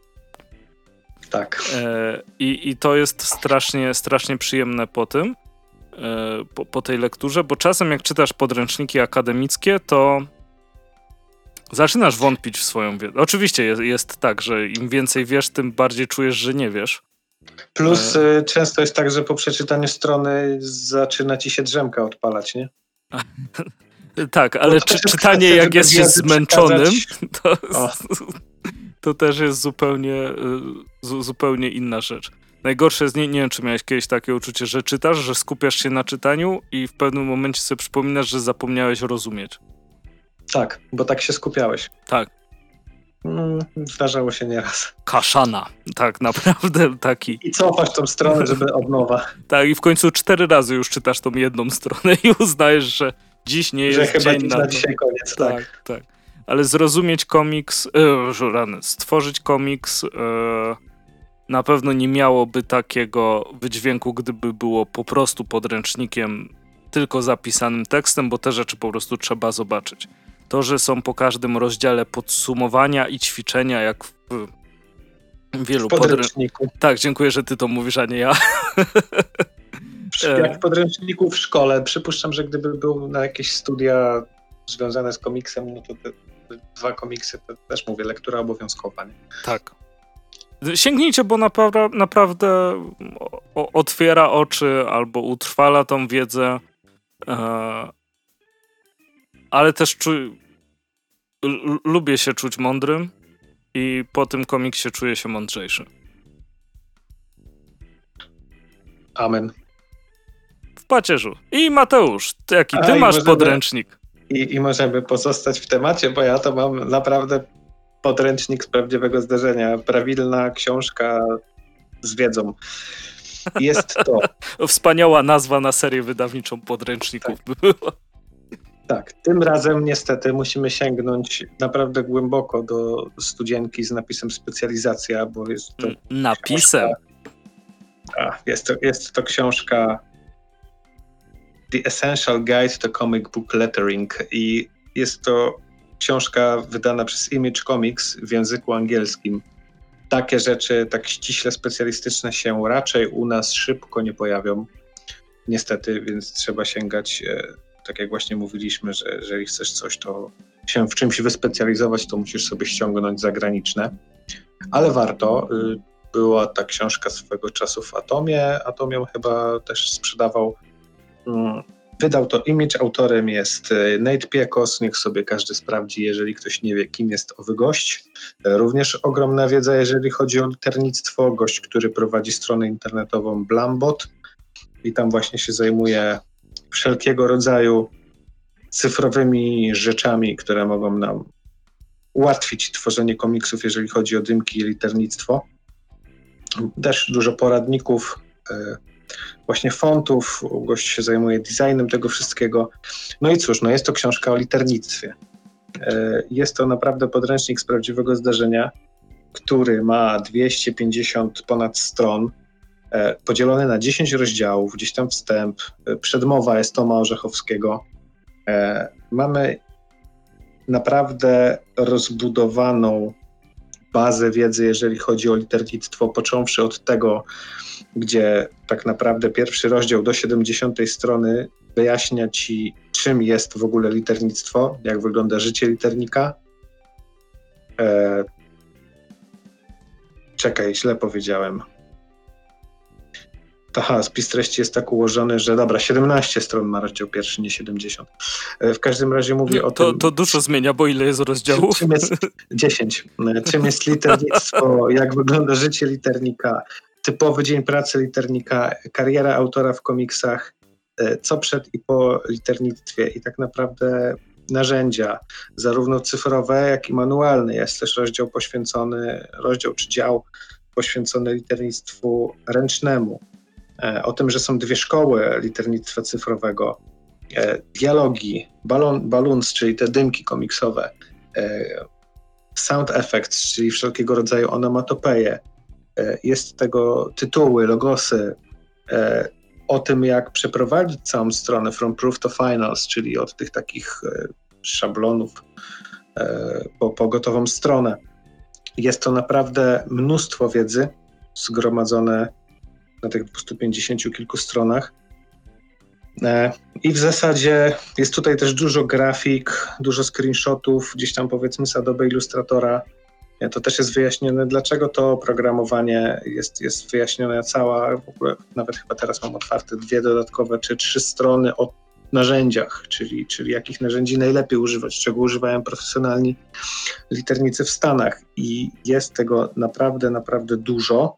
Tak. E, i, I to jest strasznie, strasznie przyjemne po tym, e, po, po tej lekturze, bo czasem jak czytasz podręczniki akademickie, to zaczynasz wątpić w swoją wiedzę. Oczywiście jest, jest tak, że im więcej wiesz, tym bardziej czujesz, że nie wiesz. Plus e... y, często jest tak, że po przeczytaniu strony zaczyna ci się drzemka odpalać, nie? tak, ale czy, czytanie jak jest się zmęczonym, to, to też jest zupełnie, y, zupełnie inna rzecz. Najgorsze jest, nie, nie wiem, czy miałeś kiedyś takie uczucie, że czytasz, że skupiasz się na czytaniu i w pewnym momencie sobie przypominasz, że zapomniałeś rozumieć. Tak, bo tak się skupiałeś. Tak. Mm, zdarzało się nieraz. Kaszana, tak naprawdę taki. I cofasz tą stronę, żeby od nowa. tak, i w końcu cztery razy już czytasz tą jedną stronę i uznajesz, że dziś nie że jest chyba dzień na, na dzisiaj koniec, tak. Tak, tak. Ale zrozumieć komiks, e, rany, stworzyć komiks e, na pewno nie miałoby takiego wydźwięku, gdyby było po prostu podręcznikiem tylko zapisanym tekstem, bo te rzeczy po prostu trzeba zobaczyć. To, że są po każdym rozdziale podsumowania i ćwiczenia, jak w wielu w podręczniku. Podrę... Tak, dziękuję, że ty to mówisz, a nie ja. Jak w podręczniku w szkole. Przypuszczam, że gdyby był na jakieś studia związane z komiksem, no to te dwa komiksy to też mówię, lektura obowiązkowa. Nie? Tak. Sięgnijcie, bo naprawdę, naprawdę otwiera oczy albo utrwala tą wiedzę. Ale też czu... lubię się czuć mądrym i po tym komiksie czuję się mądrzejszy. Amen. W pacierzu. I Mateusz, jaki ty A, masz możemy, podręcznik? I, I możemy pozostać w temacie, bo ja to mam naprawdę podręcznik z prawdziwego zdarzenia. Prawilna książka z wiedzą. Jest to. Wspaniała nazwa na serię wydawniczą podręczników tak. by była. Tak, tym razem niestety musimy sięgnąć naprawdę głęboko do studzienki z napisem specjalizacja, bo jest to. Napisem. Książka, a, jest, to, jest to książka The Essential Guide to Comic Book Lettering i jest to książka wydana przez Image Comics w języku angielskim. Takie rzeczy, tak ściśle specjalistyczne się raczej u nas szybko nie pojawią. Niestety, więc trzeba sięgać e, tak jak właśnie mówiliśmy, że jeżeli chcesz coś, to się w czymś wyspecjalizować, to musisz sobie ściągnąć zagraniczne. Ale warto. Y, była ta książka swego czasu w Atomie. Atomią chyba też sprzedawał. Mm, wydał to Image, autorem jest y, Nate Piekos, niech sobie każdy sprawdzi, jeżeli ktoś nie wie, kim jest owy gość. Również ogromna wiedza, jeżeli chodzi o liternictwo. Gość, który prowadzi stronę internetową Blambot i tam właśnie się zajmuje wszelkiego rodzaju cyfrowymi rzeczami, które mogą nam ułatwić tworzenie komiksów, jeżeli chodzi o dymki i liternictwo. Też dużo poradników, e, właśnie fontów, gość się zajmuje designem tego wszystkiego. No i cóż, no jest to książka o liternictwie. E, jest to naprawdę podręcznik z prawdziwego zdarzenia, który ma 250 ponad stron, E, podzielony na 10 rozdziałów, gdzieś tam wstęp, e, przedmowa jest Toma Orzechowskiego. E, mamy naprawdę rozbudowaną bazę wiedzy, jeżeli chodzi o liternictwo, począwszy od tego, gdzie tak naprawdę pierwszy rozdział do 70 strony wyjaśnia ci, czym jest w ogóle liternictwo, jak wygląda życie liternika. Czekaj, źle powiedziałem. Aha, spis treści jest tak ułożony, że dobra, 17 stron ma rozdział pierwszy, nie 70. E, w każdym razie mówię o to, tym... To dużo zmienia, bo ile jest rozdziałów? Czym jest, 10. E, czym jest liternictwo, jak wygląda życie liternika, typowy dzień pracy liternika, kariera autora w komiksach, e, co przed i po liternictwie i tak naprawdę narzędzia, zarówno cyfrowe, jak i manualne. Jest też rozdział poświęcony, rozdział czy dział poświęcony liternictwu ręcznemu. E, o tym, że są dwie szkoły liternictwa cyfrowego, e, dialogi, balon, balloons, czyli te dymki komiksowe, sound effects, czyli wszelkiego rodzaju onomatopeje, E, jest tego tytuły, logosy, e, o tym, jak przeprowadzić całą stronę from proof to finals, czyli od tych takich e, szablonów po, po gotową stronę. Jest to naprawdę mnóstwo wiedzy zgromadzone na tych 250 kilku stronach. I w zasadzie jest tutaj też dużo grafik, dużo screenshotów, gdzieś tam powiedzmy z Adobe Illustratora to też jest wyjaśnione, dlaczego to oprogramowanie jest, jest wyjaśnione cała, w ogóle nawet chyba teraz mam otwarte dwie dodatkowe czy trzy strony o narzędziach, czyli, czyli jakich narzędzi najlepiej używać, czego używają profesjonalni liternicy w Stanach. I jest tego naprawdę, naprawdę dużo.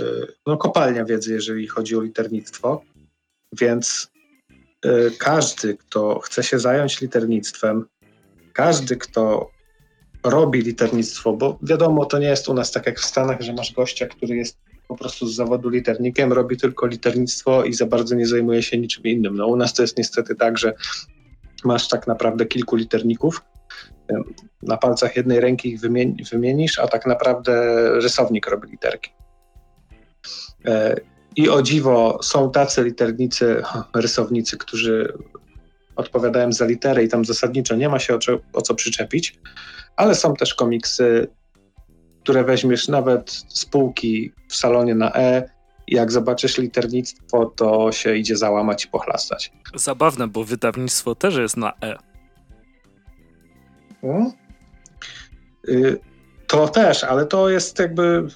Y, no, kopalnia wiedzy, jeżeli chodzi o liternictwo. Więc y, każdy, kto chce się zająć liternictwem, każdy, kto robi liternictwo, bo wiadomo, to nie jest u nas tak jak w Stanach, że masz gościa, który jest po prostu z zawodu liternikiem, robi tylko liternictwo i za bardzo nie zajmuje się niczym innym. No u nas to jest niestety tak, że masz tak naprawdę kilku literników, na palcach jednej ręki ich wymienisz, a tak naprawdę rysownik robi literki. E, I o dziwo są tacy liternicy, rysownicy, którzy odpowiadają za litery i tam zasadniczo nie ma się o, o co przyczepić, ale są też komiksy, które weźmiesz nawet z półki w salonie na E. Jak zobaczysz liternictwo, to się idzie załamać i pochlastać. Zabawne, bo wydawnictwo też jest na E. Hmm? To też, ale to jest jakby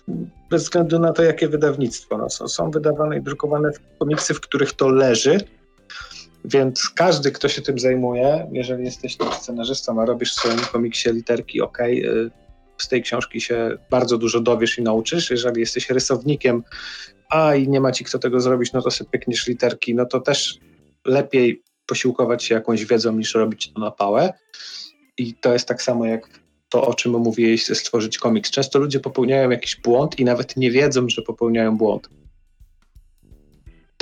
bez względu na to, jakie wydawnictwo. No, są, są wydawane i drukowane komiksy, w których to leży, więc każdy, kto się tym zajmuje, jeżeli jesteś scenarzystą, a robisz w swoim komiksie literki, ok, z tej książki się bardzo dużo dowiesz i nauczysz. Jeżeli jesteś rysownikiem, a i nie ma ci kto tego zrobić, no to sobie pykniesz literki, no to też lepiej posiłkować się jakąś wiedzą niż robić to na pałę. I to jest tak samo jak to, o czym mówiłeś, stworzyć komiks. Często ludzie popełniają jakiś błąd i nawet nie wiedzą, że popełniają błąd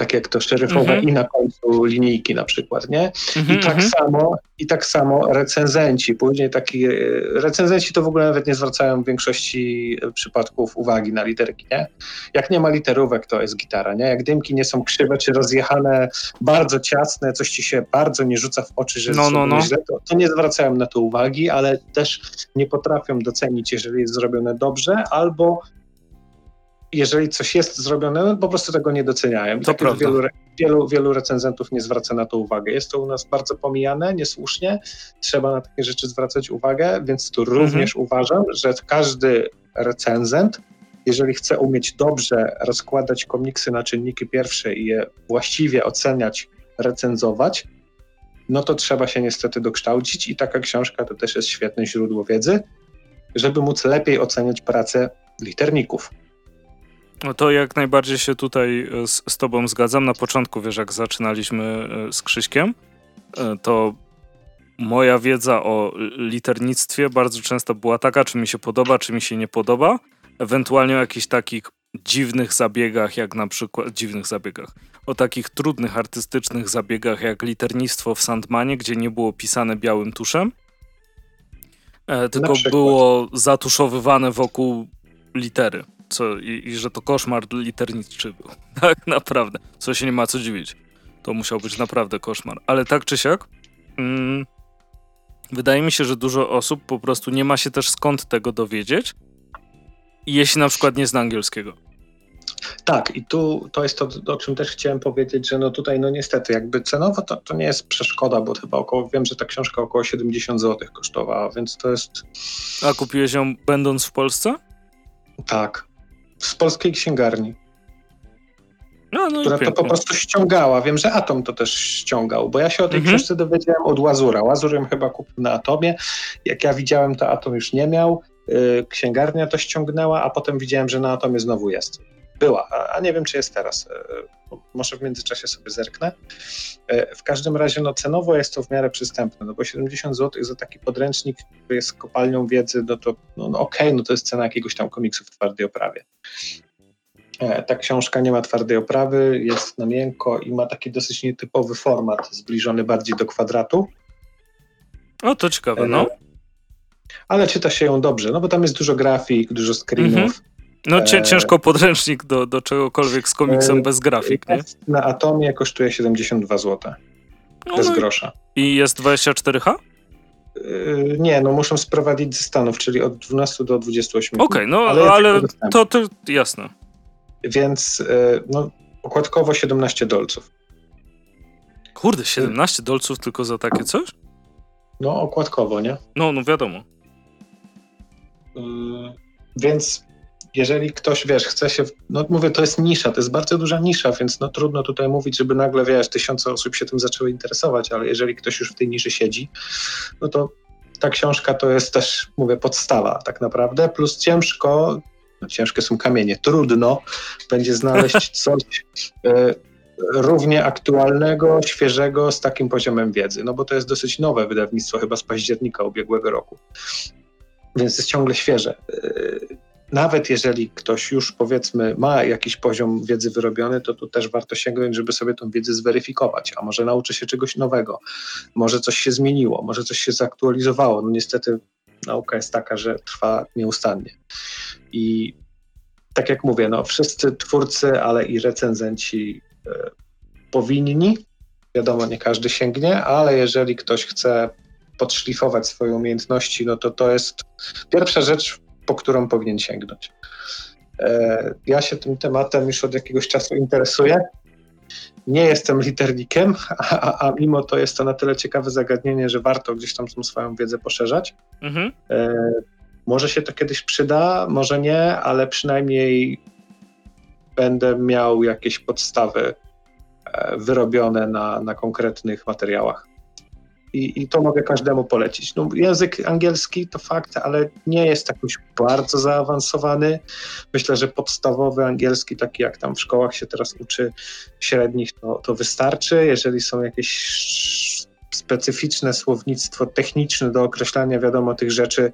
tak jak to szeryfowe mm -hmm. i na końcu linijki na przykład, nie? Mm -hmm, I tak mm -hmm. samo i tak samo recenzenci, później taki e, recenzenci to w ogóle nawet nie zwracają w większości przypadków uwagi na literki, nie? Jak nie ma literówek, to jest gitara, nie? Jak dymki nie są krzywe czy rozjechane, bardzo ciasne, coś ci się bardzo nie rzuca w oczy, że no, no, no. źle, to, to nie zwracają na to uwagi, ale też nie potrafią docenić, jeżeli jest zrobione dobrze, albo jeżeli coś jest zrobione, no po prostu tego nie doceniają. To tak wielu, wielu, wielu recenzentów nie zwraca na to uwagę. Jest to u nas bardzo pomijane, niesłusznie. Trzeba na takie rzeczy zwracać uwagę, więc tu mhm. również uważam, że każdy recenzent, jeżeli chce umieć dobrze rozkładać komiksy na czynniki pierwsze i je właściwie oceniać, recenzować, no to trzeba się niestety dokształcić i taka książka to też jest świetne źródło wiedzy, żeby móc lepiej oceniać pracę literników. No to jak najbardziej się tutaj e, z, z tobą zgadzam. Na początku, wiesz, jak zaczynaliśmy e, z Krzyśkiem, e, to moja wiedza o liternictwie bardzo często była taka, czy mi się podoba, czy mi się nie podoba. Ewentualnie o jakichś takich dziwnych zabiegach, jak na przykład dziwnych zabiegach, o takich trudnych artystycznych zabiegach, jak liternictwo w Sandmanie, gdzie nie było pisane białym tuszem, tylko było zatuszowywane wokół litery co, i, i, że to koszmar literniczy był. Tak naprawdę. Co się nie ma co dziwić. To musiał być naprawdę koszmar. Ale tak czy siak, mm, wydaje mi się, że dużo osób po prostu nie ma się też skąd tego dowiedzieć, jeśli na przykład nie zna angielskiego. Tak, i tu to jest to, o czym też chciałem powiedzieć, że no tutaj no niestety jakby cenowo to, to nie jest przeszkoda, bo chyba około, wiem, że ta książka około 70 zł kosztowała, więc to jest... A kupiłeś ją będąc w Polsce? Tak, z polskiej księgarni. No, no która to po prostu ściągała. Wiem, że Atom to też ściągał, bo ja się o tej mhm. książce dowiedziałem od Łazura. Łazur ją chyba kupił na Atomie. Jak ja widziałem, to Atom już nie miał. Y, księgarnia to ściągnęła, a potem widziałem, że na Atomie znowu jest. Była, a nie wiem, czy jest teraz. Y, może w międzyczasie sobie zerknę. Y, w każdym razie no, cenowo jest to w miarę przystępne, no bo 70 zł za taki podręcznik, który jest kopalnią wiedzy, no to no, no okej, okay, no to jest cena jakiegoś tam komiksu w twardej oprawie. E, ta książka nie ma twardej oprawy, jest na miękko i ma taki dosyć nietypowy format, zbliżony bardziej do kwadratu. O, to ciekawe, no. E, ale czyta się ją dobrze, no bo tam jest dużo grafik, dużo screenów. Mhm. No e, ciężko podręcznik do, do czegokolwiek z komiksem bez grafik, nie? Na Atomie kosztuje 72 zł. No, bez no grosza. I jest 24H? Nie, no muszą sprowadzić ze Stanów, czyli od 12 do 28. Okej, okay, no ale, ale to, to jasne. Więc e, no, okładkowo 17 dolców. Kurde, 17 dolców tylko za takie coś? No, okładkowo, nie? No, no wiadomo. Yy, więc jeżeli ktoś, wiesz, chce się, no mówię, to jest nisza, to jest bardzo duża nisza, więc no trudno tutaj mówić, żeby nagle, wiesz, tysiące osób się tym zaczęły interesować, ale jeżeli ktoś już w tej niszy siedzi, no to ta książka to jest też, mówię, podstawa tak naprawdę, plus ciężko no, ciężkie są kamienie. Trudno będzie znaleźć coś e, równie aktualnego, świeżego, z takim poziomem wiedzy, no bo to jest dosyć nowe wydawnictwo, chyba z października ubiegłego roku. Więc jest ciągle świeże. E, nawet jeżeli ktoś już powiedzmy ma jakiś poziom wiedzy wyrobiony, to tu też warto sięgnąć, żeby sobie tą wiedzę zweryfikować, a może nauczy się czegoś nowego, może coś się zmieniło, może coś się zaktualizowało. No niestety nauka jest taka, że trwa nieustannie. I tak jak mówię, no, wszyscy twórcy, ale i recenzenci e, powinni, wiadomo, nie każdy sięgnie, ale jeżeli ktoś chce podszlifować swoje umiejętności, no to to jest pierwsza rzecz, po którą powinien sięgnąć. E, ja się tym tematem już od jakiegoś czasu interesuję. Nie jestem liternikiem, a, a, mimo to jest to na tyle ciekawe zagadnienie, że warto gdzieś tam swoją wiedzę poszerzać. Mhm. E, może się to kiedyś przyda, może nie, ale przynajmniej będę miał jakieś podstawy e, wyrobione na, na konkretnych materiałach. I, I, to mogę każdemu polecić. No, język angielski to fakt, ale nie jest jakoś bardzo zaawansowany. Myślę, że podstawowy angielski, taki jak tam w szkołach się teraz uczy średnich, to, to wystarczy. Jeżeli są jakieś specyficzne słownictwo techniczne do określania, wiadomo, tych rzeczy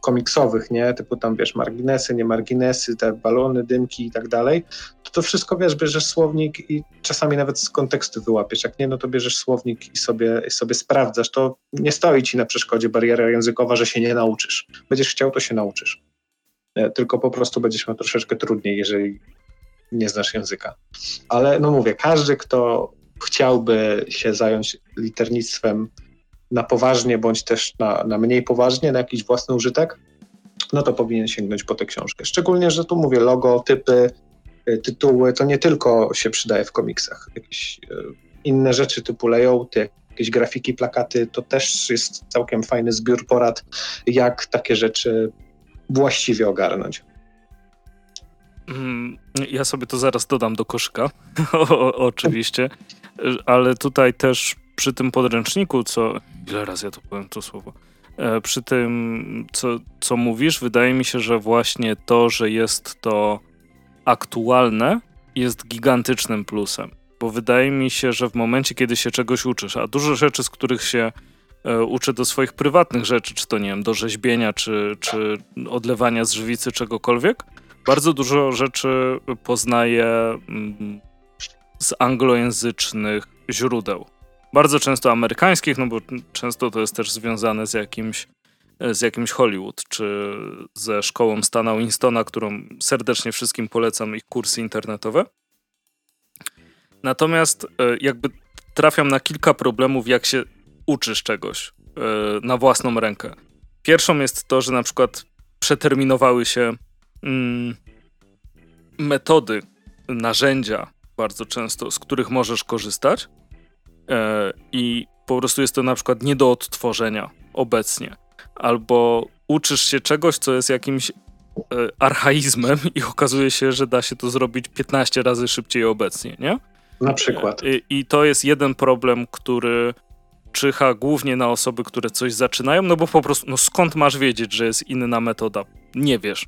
komiksowych, nie? Typu tam, wiesz, marginesy, nie marginesy, te balony, dymki i tak dalej, to to wszystko, wiesz, bierzesz słownik i czasami nawet z kontekstu wyłapiesz. Jak nie, no to bierzesz słownik i sobie, i sobie sprawdzasz. To nie stoi ci na przeszkodzie bariera językowa, że się nie nauczysz. Będziesz chciał, to się nauczysz. E, tylko po prostu będziesz miał troszeczkę trudniej, jeżeli nie znasz języka. Ale no mówię, każdy, kto chciałby się zająć liternictwem na poważnie, bądź też na, na mniej poważnie, na jakiś własny użytek, no to powinien sięgnąć po tę książkę. Szczególnie, że tu mówię, logo, typy, y, tytuły, to nie tylko się przydaje w komiksach. Jakieś y, inne rzeczy typu layouty, jakieś grafiki, plakaty, to też jest całkiem fajny zbiór porad, jak takie rzeczy właściwie ogarnąć. Mm, ja sobie to zaraz dodam do koszyka, o, oczywiście, ale tutaj też przy tym podręczniku, co. Ile razy ja to powiem to słowo? E, przy tym, co, co mówisz, wydaje mi się, że właśnie to, że jest to aktualne, jest gigantycznym plusem. Bo wydaje mi się, że w momencie, kiedy się czegoś uczysz, a dużo rzeczy, z których się e, uczę do swoich prywatnych rzeczy, czy to nie wiem, do rzeźbienia, czy, czy odlewania z żywicy, czegokolwiek, bardzo dużo rzeczy poznaję mm, z anglojęzycznych źródeł. Bardzo często amerykańskich, no bo często to jest też związane z jakimś, z jakimś Hollywood, czy ze szkołą Stana Winstona, którą serdecznie wszystkim polecam, ich kursy internetowe. Natomiast e, jakby trafiam na kilka problemów, jak się uczysz czegoś e, na własną rękę. Pierwszą jest to, że na przykład przeterminowały się mm, metody narzędzia bardzo często, z których możesz korzystać e, i po prostu jest to na przykład nie do odtworzenia obecnie. Albo uczysz się czegoś, co jest jakimś e, archaizmem i okazuje się, że da się to zrobić 15 razy szybciej obecnie, nie? Na przykład. I, I, to jest jeden problem, który czyha głównie na osoby, które coś zaczynają, no bo po prostu, no skąd masz wiedzieć, że jest inna metoda? Nie wiesz,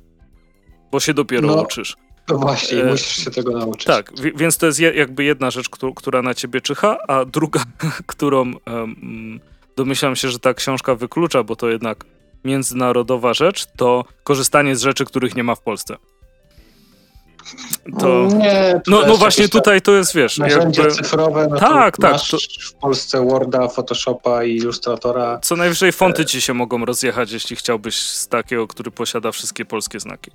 bo się dopiero no, uczysz. No właśnie, e, musisz się tego nauczyć. Tak, więc to jest jakby jedna rzecz, która na ciebie czyha, a druga, którą um, domyślam się, że ta książka wyklucza, bo to jednak międzynarodowa rzecz, to korzystanie z rzeczy, których nie ma w Polsce. To... Nie, no, no właśnie tutaj to jest, wiesz... Narzędzia jakby... cyfrowe, no tak, tak. To... w Polsce Worda, Photoshopa i Illustratora. Co najwyżej fonty ci się mogą rozjechać, jeśli chciałbyś z takiego, który posiada wszystkie polskie znaki.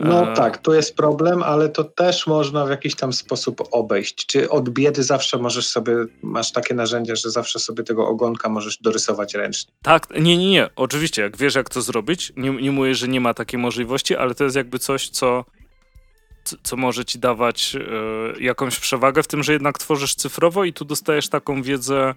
No e... tak, tu jest problem, ale to też można w jakiś tam sposób obejść. Czy od biedy zawsze możesz sobie, masz takie narzędzia, że zawsze sobie tego ogonka możesz dorysować ręcznie? Tak, nie, nie, nie. Oczywiście, jak wiesz, jak to zrobić, nie, nie mówię, że nie ma takiej możliwości, ale to jest jakby coś, co co może ci dawać e, jakąś przewagę w tym, że jednak tworzysz cyfrowo i tu dostajesz taką wiedzę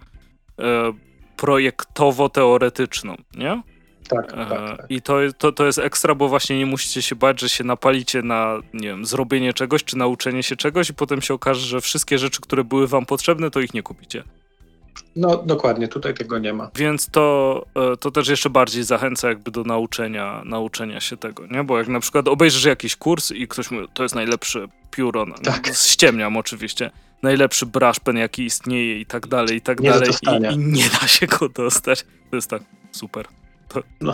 e, projektowo-teoretyczną, nie? Tak, tak, tak. I to, to, to jest ekstra, bo właśnie nie musicie się bać, że się napalicie na, nie wiem, zrobienie czegoś, czy nauczenie się czegoś i potem się okaże, że wszystkie rzeczy, które były wam potrzebne, to ich nie kupicie. No dokładnie, tutaj tego nie ma. Więc to, e, to też jeszcze bardziej zachęca jakby do nauczenia, nauczenia się tego, nie? Bo jak na przykład obejrzysz jakiś kurs i ktoś mówi, to jest najlepsze pióro, no, tak. ściemniam oczywiście, najlepszy brush pen jaki istnieje i tak dalej, i tak nie dalej i, i nie da się go dostać. To jest tak super. To... No,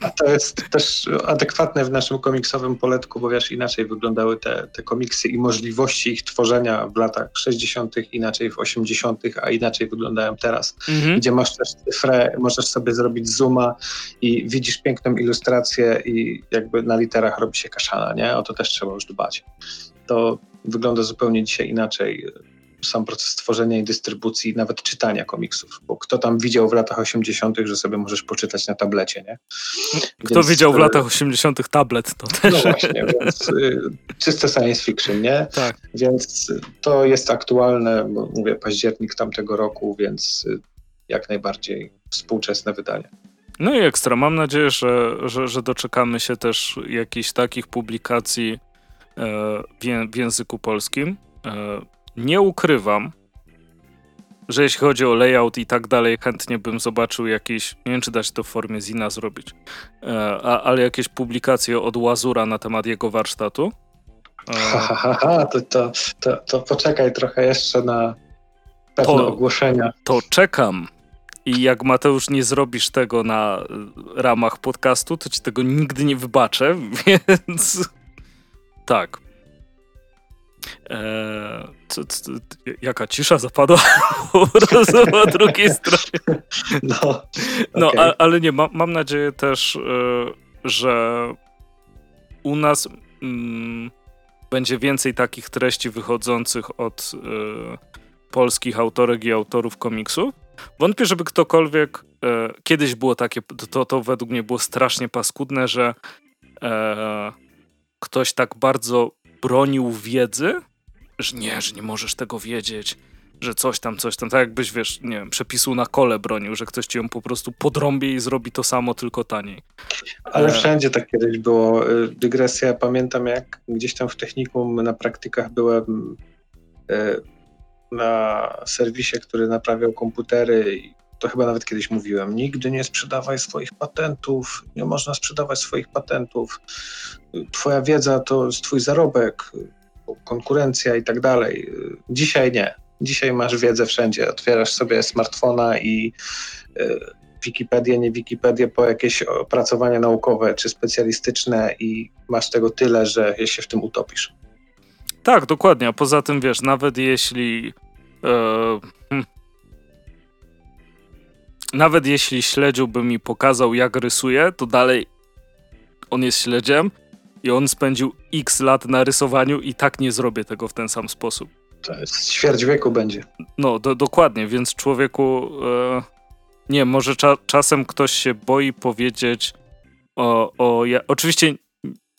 a to jest też adekwatne w naszym komiksowym poletku, bo wiesz, inaczej wyglądały te, te komiksy i możliwości ich tworzenia w latach 60., inaczej w 80., a inaczej wyglądają teraz, mhm. gdzie masz też cyfrę, możesz sobie zrobić zooma i widzisz piękną ilustrację i jakby na literach robi się kaszana, nie? O to też trzeba już dbać. To wygląda zupełnie dzisiaj inaczej sam proces tworzenia i dystrybucji, nawet czytania komiksów, bo kto tam widział w latach 80., że sobie możesz poczytać na tablecie, nie? Kto więc, widział w e, latach 80. tablet, to też. No właśnie, więc y, czyste science fiction, nie? Tak. Więc to jest aktualne, bo mówię, październik tamtego roku, więc y, jak najbardziej współczesne wydanie. No i ekstra. Mam nadzieję, że, że, że doczekamy się też jakichś takich publikacji e, w, języku polskim. Nie ukrywam, że jeśli chodzi o layout i tak dalej, chętnie bym zobaczył jakieś, nie wiem czy da się to w formie Zina zrobić, e, a, ale jakieś publikacje od Łazura na temat jego warsztatu. E, ha, ha, ha, to, to, to, to poczekaj trochę jeszcze na pewne to, ogłoszenia. To czekam. I jak Mateusz nie zrobisz tego na ramach podcastu, to ci tego nigdy nie wybaczę, więc tak. Eee, co, co, jaka cisza zapadła po drugiej stronie. No, no okay. a, ale nie, ma, mam nadzieję też, y, że u nas mm, będzie więcej takich treści wychodzących od y, polskich autorek i autorów komiksów. Wątpię, żeby ktokolwiek y, kiedyś było takie, to, to według mnie było strasznie paskudne, że ktoś tak bardzo bronił wiedzy, że nie, że nie możesz tego wiedzieć, że coś tam, coś tam, tak jakbyś, wiesz, nie wiem, przepisu na kole bronił, że ktoś ci ją po prostu podrąbie i zrobi to samo, tylko taniej. Ale e... wszędzie tak kiedyś było. Y, dygresja, pamiętam jak gdzieś tam w technikum na praktykach byłem y, na serwisie, który naprawiał komputery i to chyba nawet kiedyś mówiłem, nigdy nie sprzedawaj swoich patentów, nie można sprzedawać swoich patentów. Twoja wiedza to jest twój zarobek, konkurencja i tak dalej. Dzisiaj nie. Dzisiaj masz wiedzę wszędzie. Otwierasz sobie smartfona i y, Wikipedię, nie Wikipedię, po jakieś opracowania naukowe czy specjalistyczne i masz tego tyle, że się w tym utopisz. Tak, dokładnie. A poza tym, wiesz, nawet jeśli. E, hmm, nawet jeśli śledziu by mi pokazał, jak rysuje, to dalej on jest śledziem i on spędził x lat na rysowaniu i tak nie zrobię tego w ten sam sposób. To jest ćwierć wieku będzie. No, do, dokładnie, więc człowieku, e, nie, może cza, czasem ktoś się boi powiedzieć o, o ja, oczywiście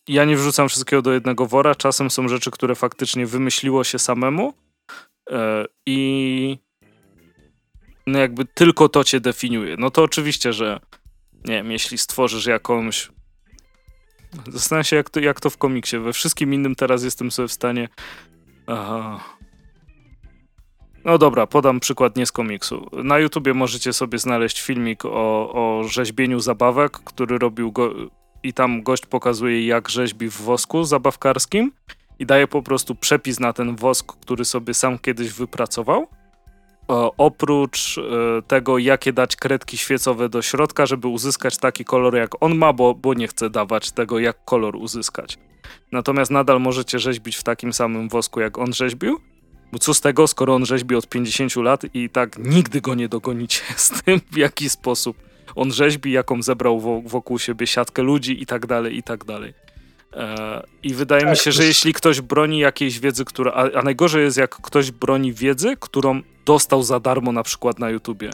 ja nie wrzucam wszystkiego do jednego wora. Czasem są rzeczy, które faktycznie wymyśliło się samemu e, i no jakby tylko to cię definiuje. No to oczywiście, że nie wiem, jeśli stworzysz jakąś Zastanawiam się, jak to, jak to w komiksie. We wszystkim innym teraz jestem sobie w stanie. Aha. No dobra, podam przykład nie z komiksu. Na YouTubie możecie sobie znaleźć filmik o, o rzeźbieniu zabawek, który robił go. I tam gość pokazuje, jak rzeźbi w wosku zabawkarskim i daje po prostu przepis na ten wosk, który sobie sam kiedyś wypracował oprócz e, tego, jakie dać kredki świecowe do środka, żeby uzyskać taki kolor, jak on ma, bo, bo nie chce dawać tego, jak kolor uzyskać. Natomiast nadal możecie rzeźbić w takim samym wosku, jak on rzeźbił. Bo co z tego, skoro on rzeźbi od 50 lat i tak nigdy go nie dogonicie z tym, w jaki sposób on rzeźbi, jaką zebrał wokół siebie siatkę ludzi i tak dalej, i tak dalej. E, I wydaje tak, mi się, że jeśli ktoś broni jakiejś wiedzy, która. A, a, najgorzej jest, jak ktoś broni wiedzy, którą dostał za darmo na przykład na YouTubie.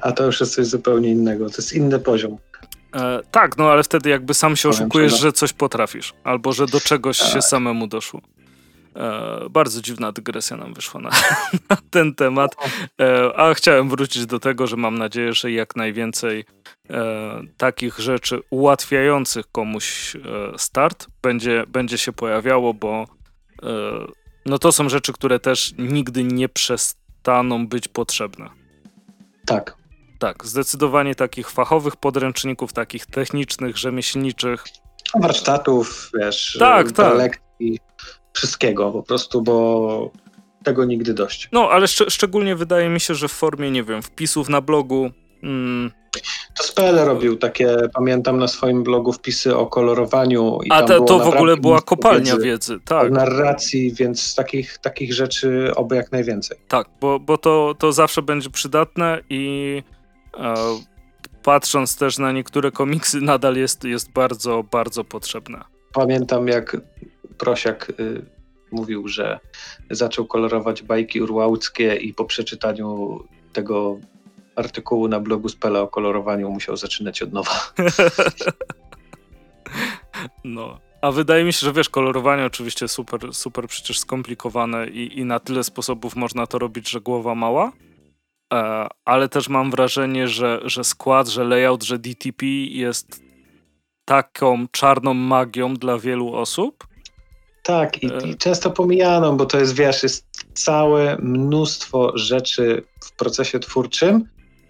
A to już jest coś zupełnie innego. To jest inny poziom. E, tak, no ale wtedy jakby sam się oszukujesz, że coś potrafisz, albo że do czegoś tak. się samemu doszło. E, bardzo dziwna dygresja nam wyszła na, na ten temat, e, a chciałem wrócić do tego, że mam nadzieję, że jak najwięcej e, takich rzeczy ułatwiających komuś e, start będzie, będzie się pojawiało, bo e, no to są rzeczy, które też nigdy nie przestaną być potrzebne. Tak. Tak, zdecydowanie takich fachowych podręczników, takich technicznych, rzemieślniczych. Warsztatów, wiesz, tak, tak. lekcji wszystkiego po prostu, bo tego nigdy dość. No, ale szcz szczególnie wydaje mi się, że w formie, nie wiem, wpisów na blogu. Mm, to Spele robił takie, pamiętam na swoim blogu wpisy o kolorowaniu. I A to, to w ogóle była kopalnia wiedzy, wiedzy tak. narracji, więc takich, takich rzeczy oby jak najwięcej. Tak, bo, bo to, to zawsze będzie przydatne i e, patrząc też na niektóre komiksy, nadal jest, jest bardzo, bardzo potrzebne. Pamiętam jak Prosiak y, mówił, że zaczął kolorować bajki urłałckie i po przeczytaniu tego artykułu na blogu Spela o kolorowaniu musiał zaczynać od nowa. No. A wydaje mi się, że wiesz, kolorowanie oczywiście super, super przecież skomplikowane i, i na tyle sposobów można to robić, że głowa mała. E, ale też mam wrażenie, że, że skład, że layout, że DTP jest taką czarną magią dla wielu osób, tak, i, i, często pomijano, bo to jest, wiesz, jest całe mnóstwo rzeczy w procesie twórczym,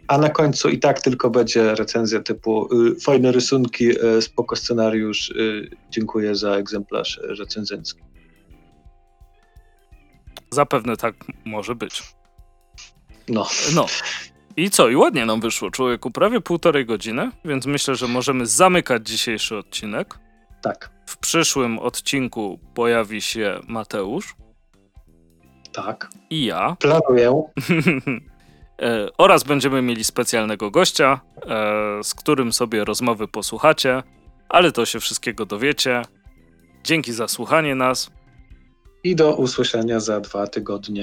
a na końcu i tak tylko będzie recenzja typu y, fajne rysunki, y, spoko scenariusz, y, dziękuję za egzemplarz recenzencki. Zapewne tak może być. No. No. I co? I ładnie nam wyszło, człowieku, prawie półtorej godziny, więc myślę, że możemy zamykać dzisiejszy odcinek. Tak. W przyszłym odcinku pojawi się Mateusz. Tak. I ja. Planuję. e, oraz będziemy mieli specjalnego gościa, e, z którym sobie rozmowy posłuchacie, ale to się wszystkiego dowiecie. Dzięki za słuchanie nas. I do usłyszenia za dwa tygodnie.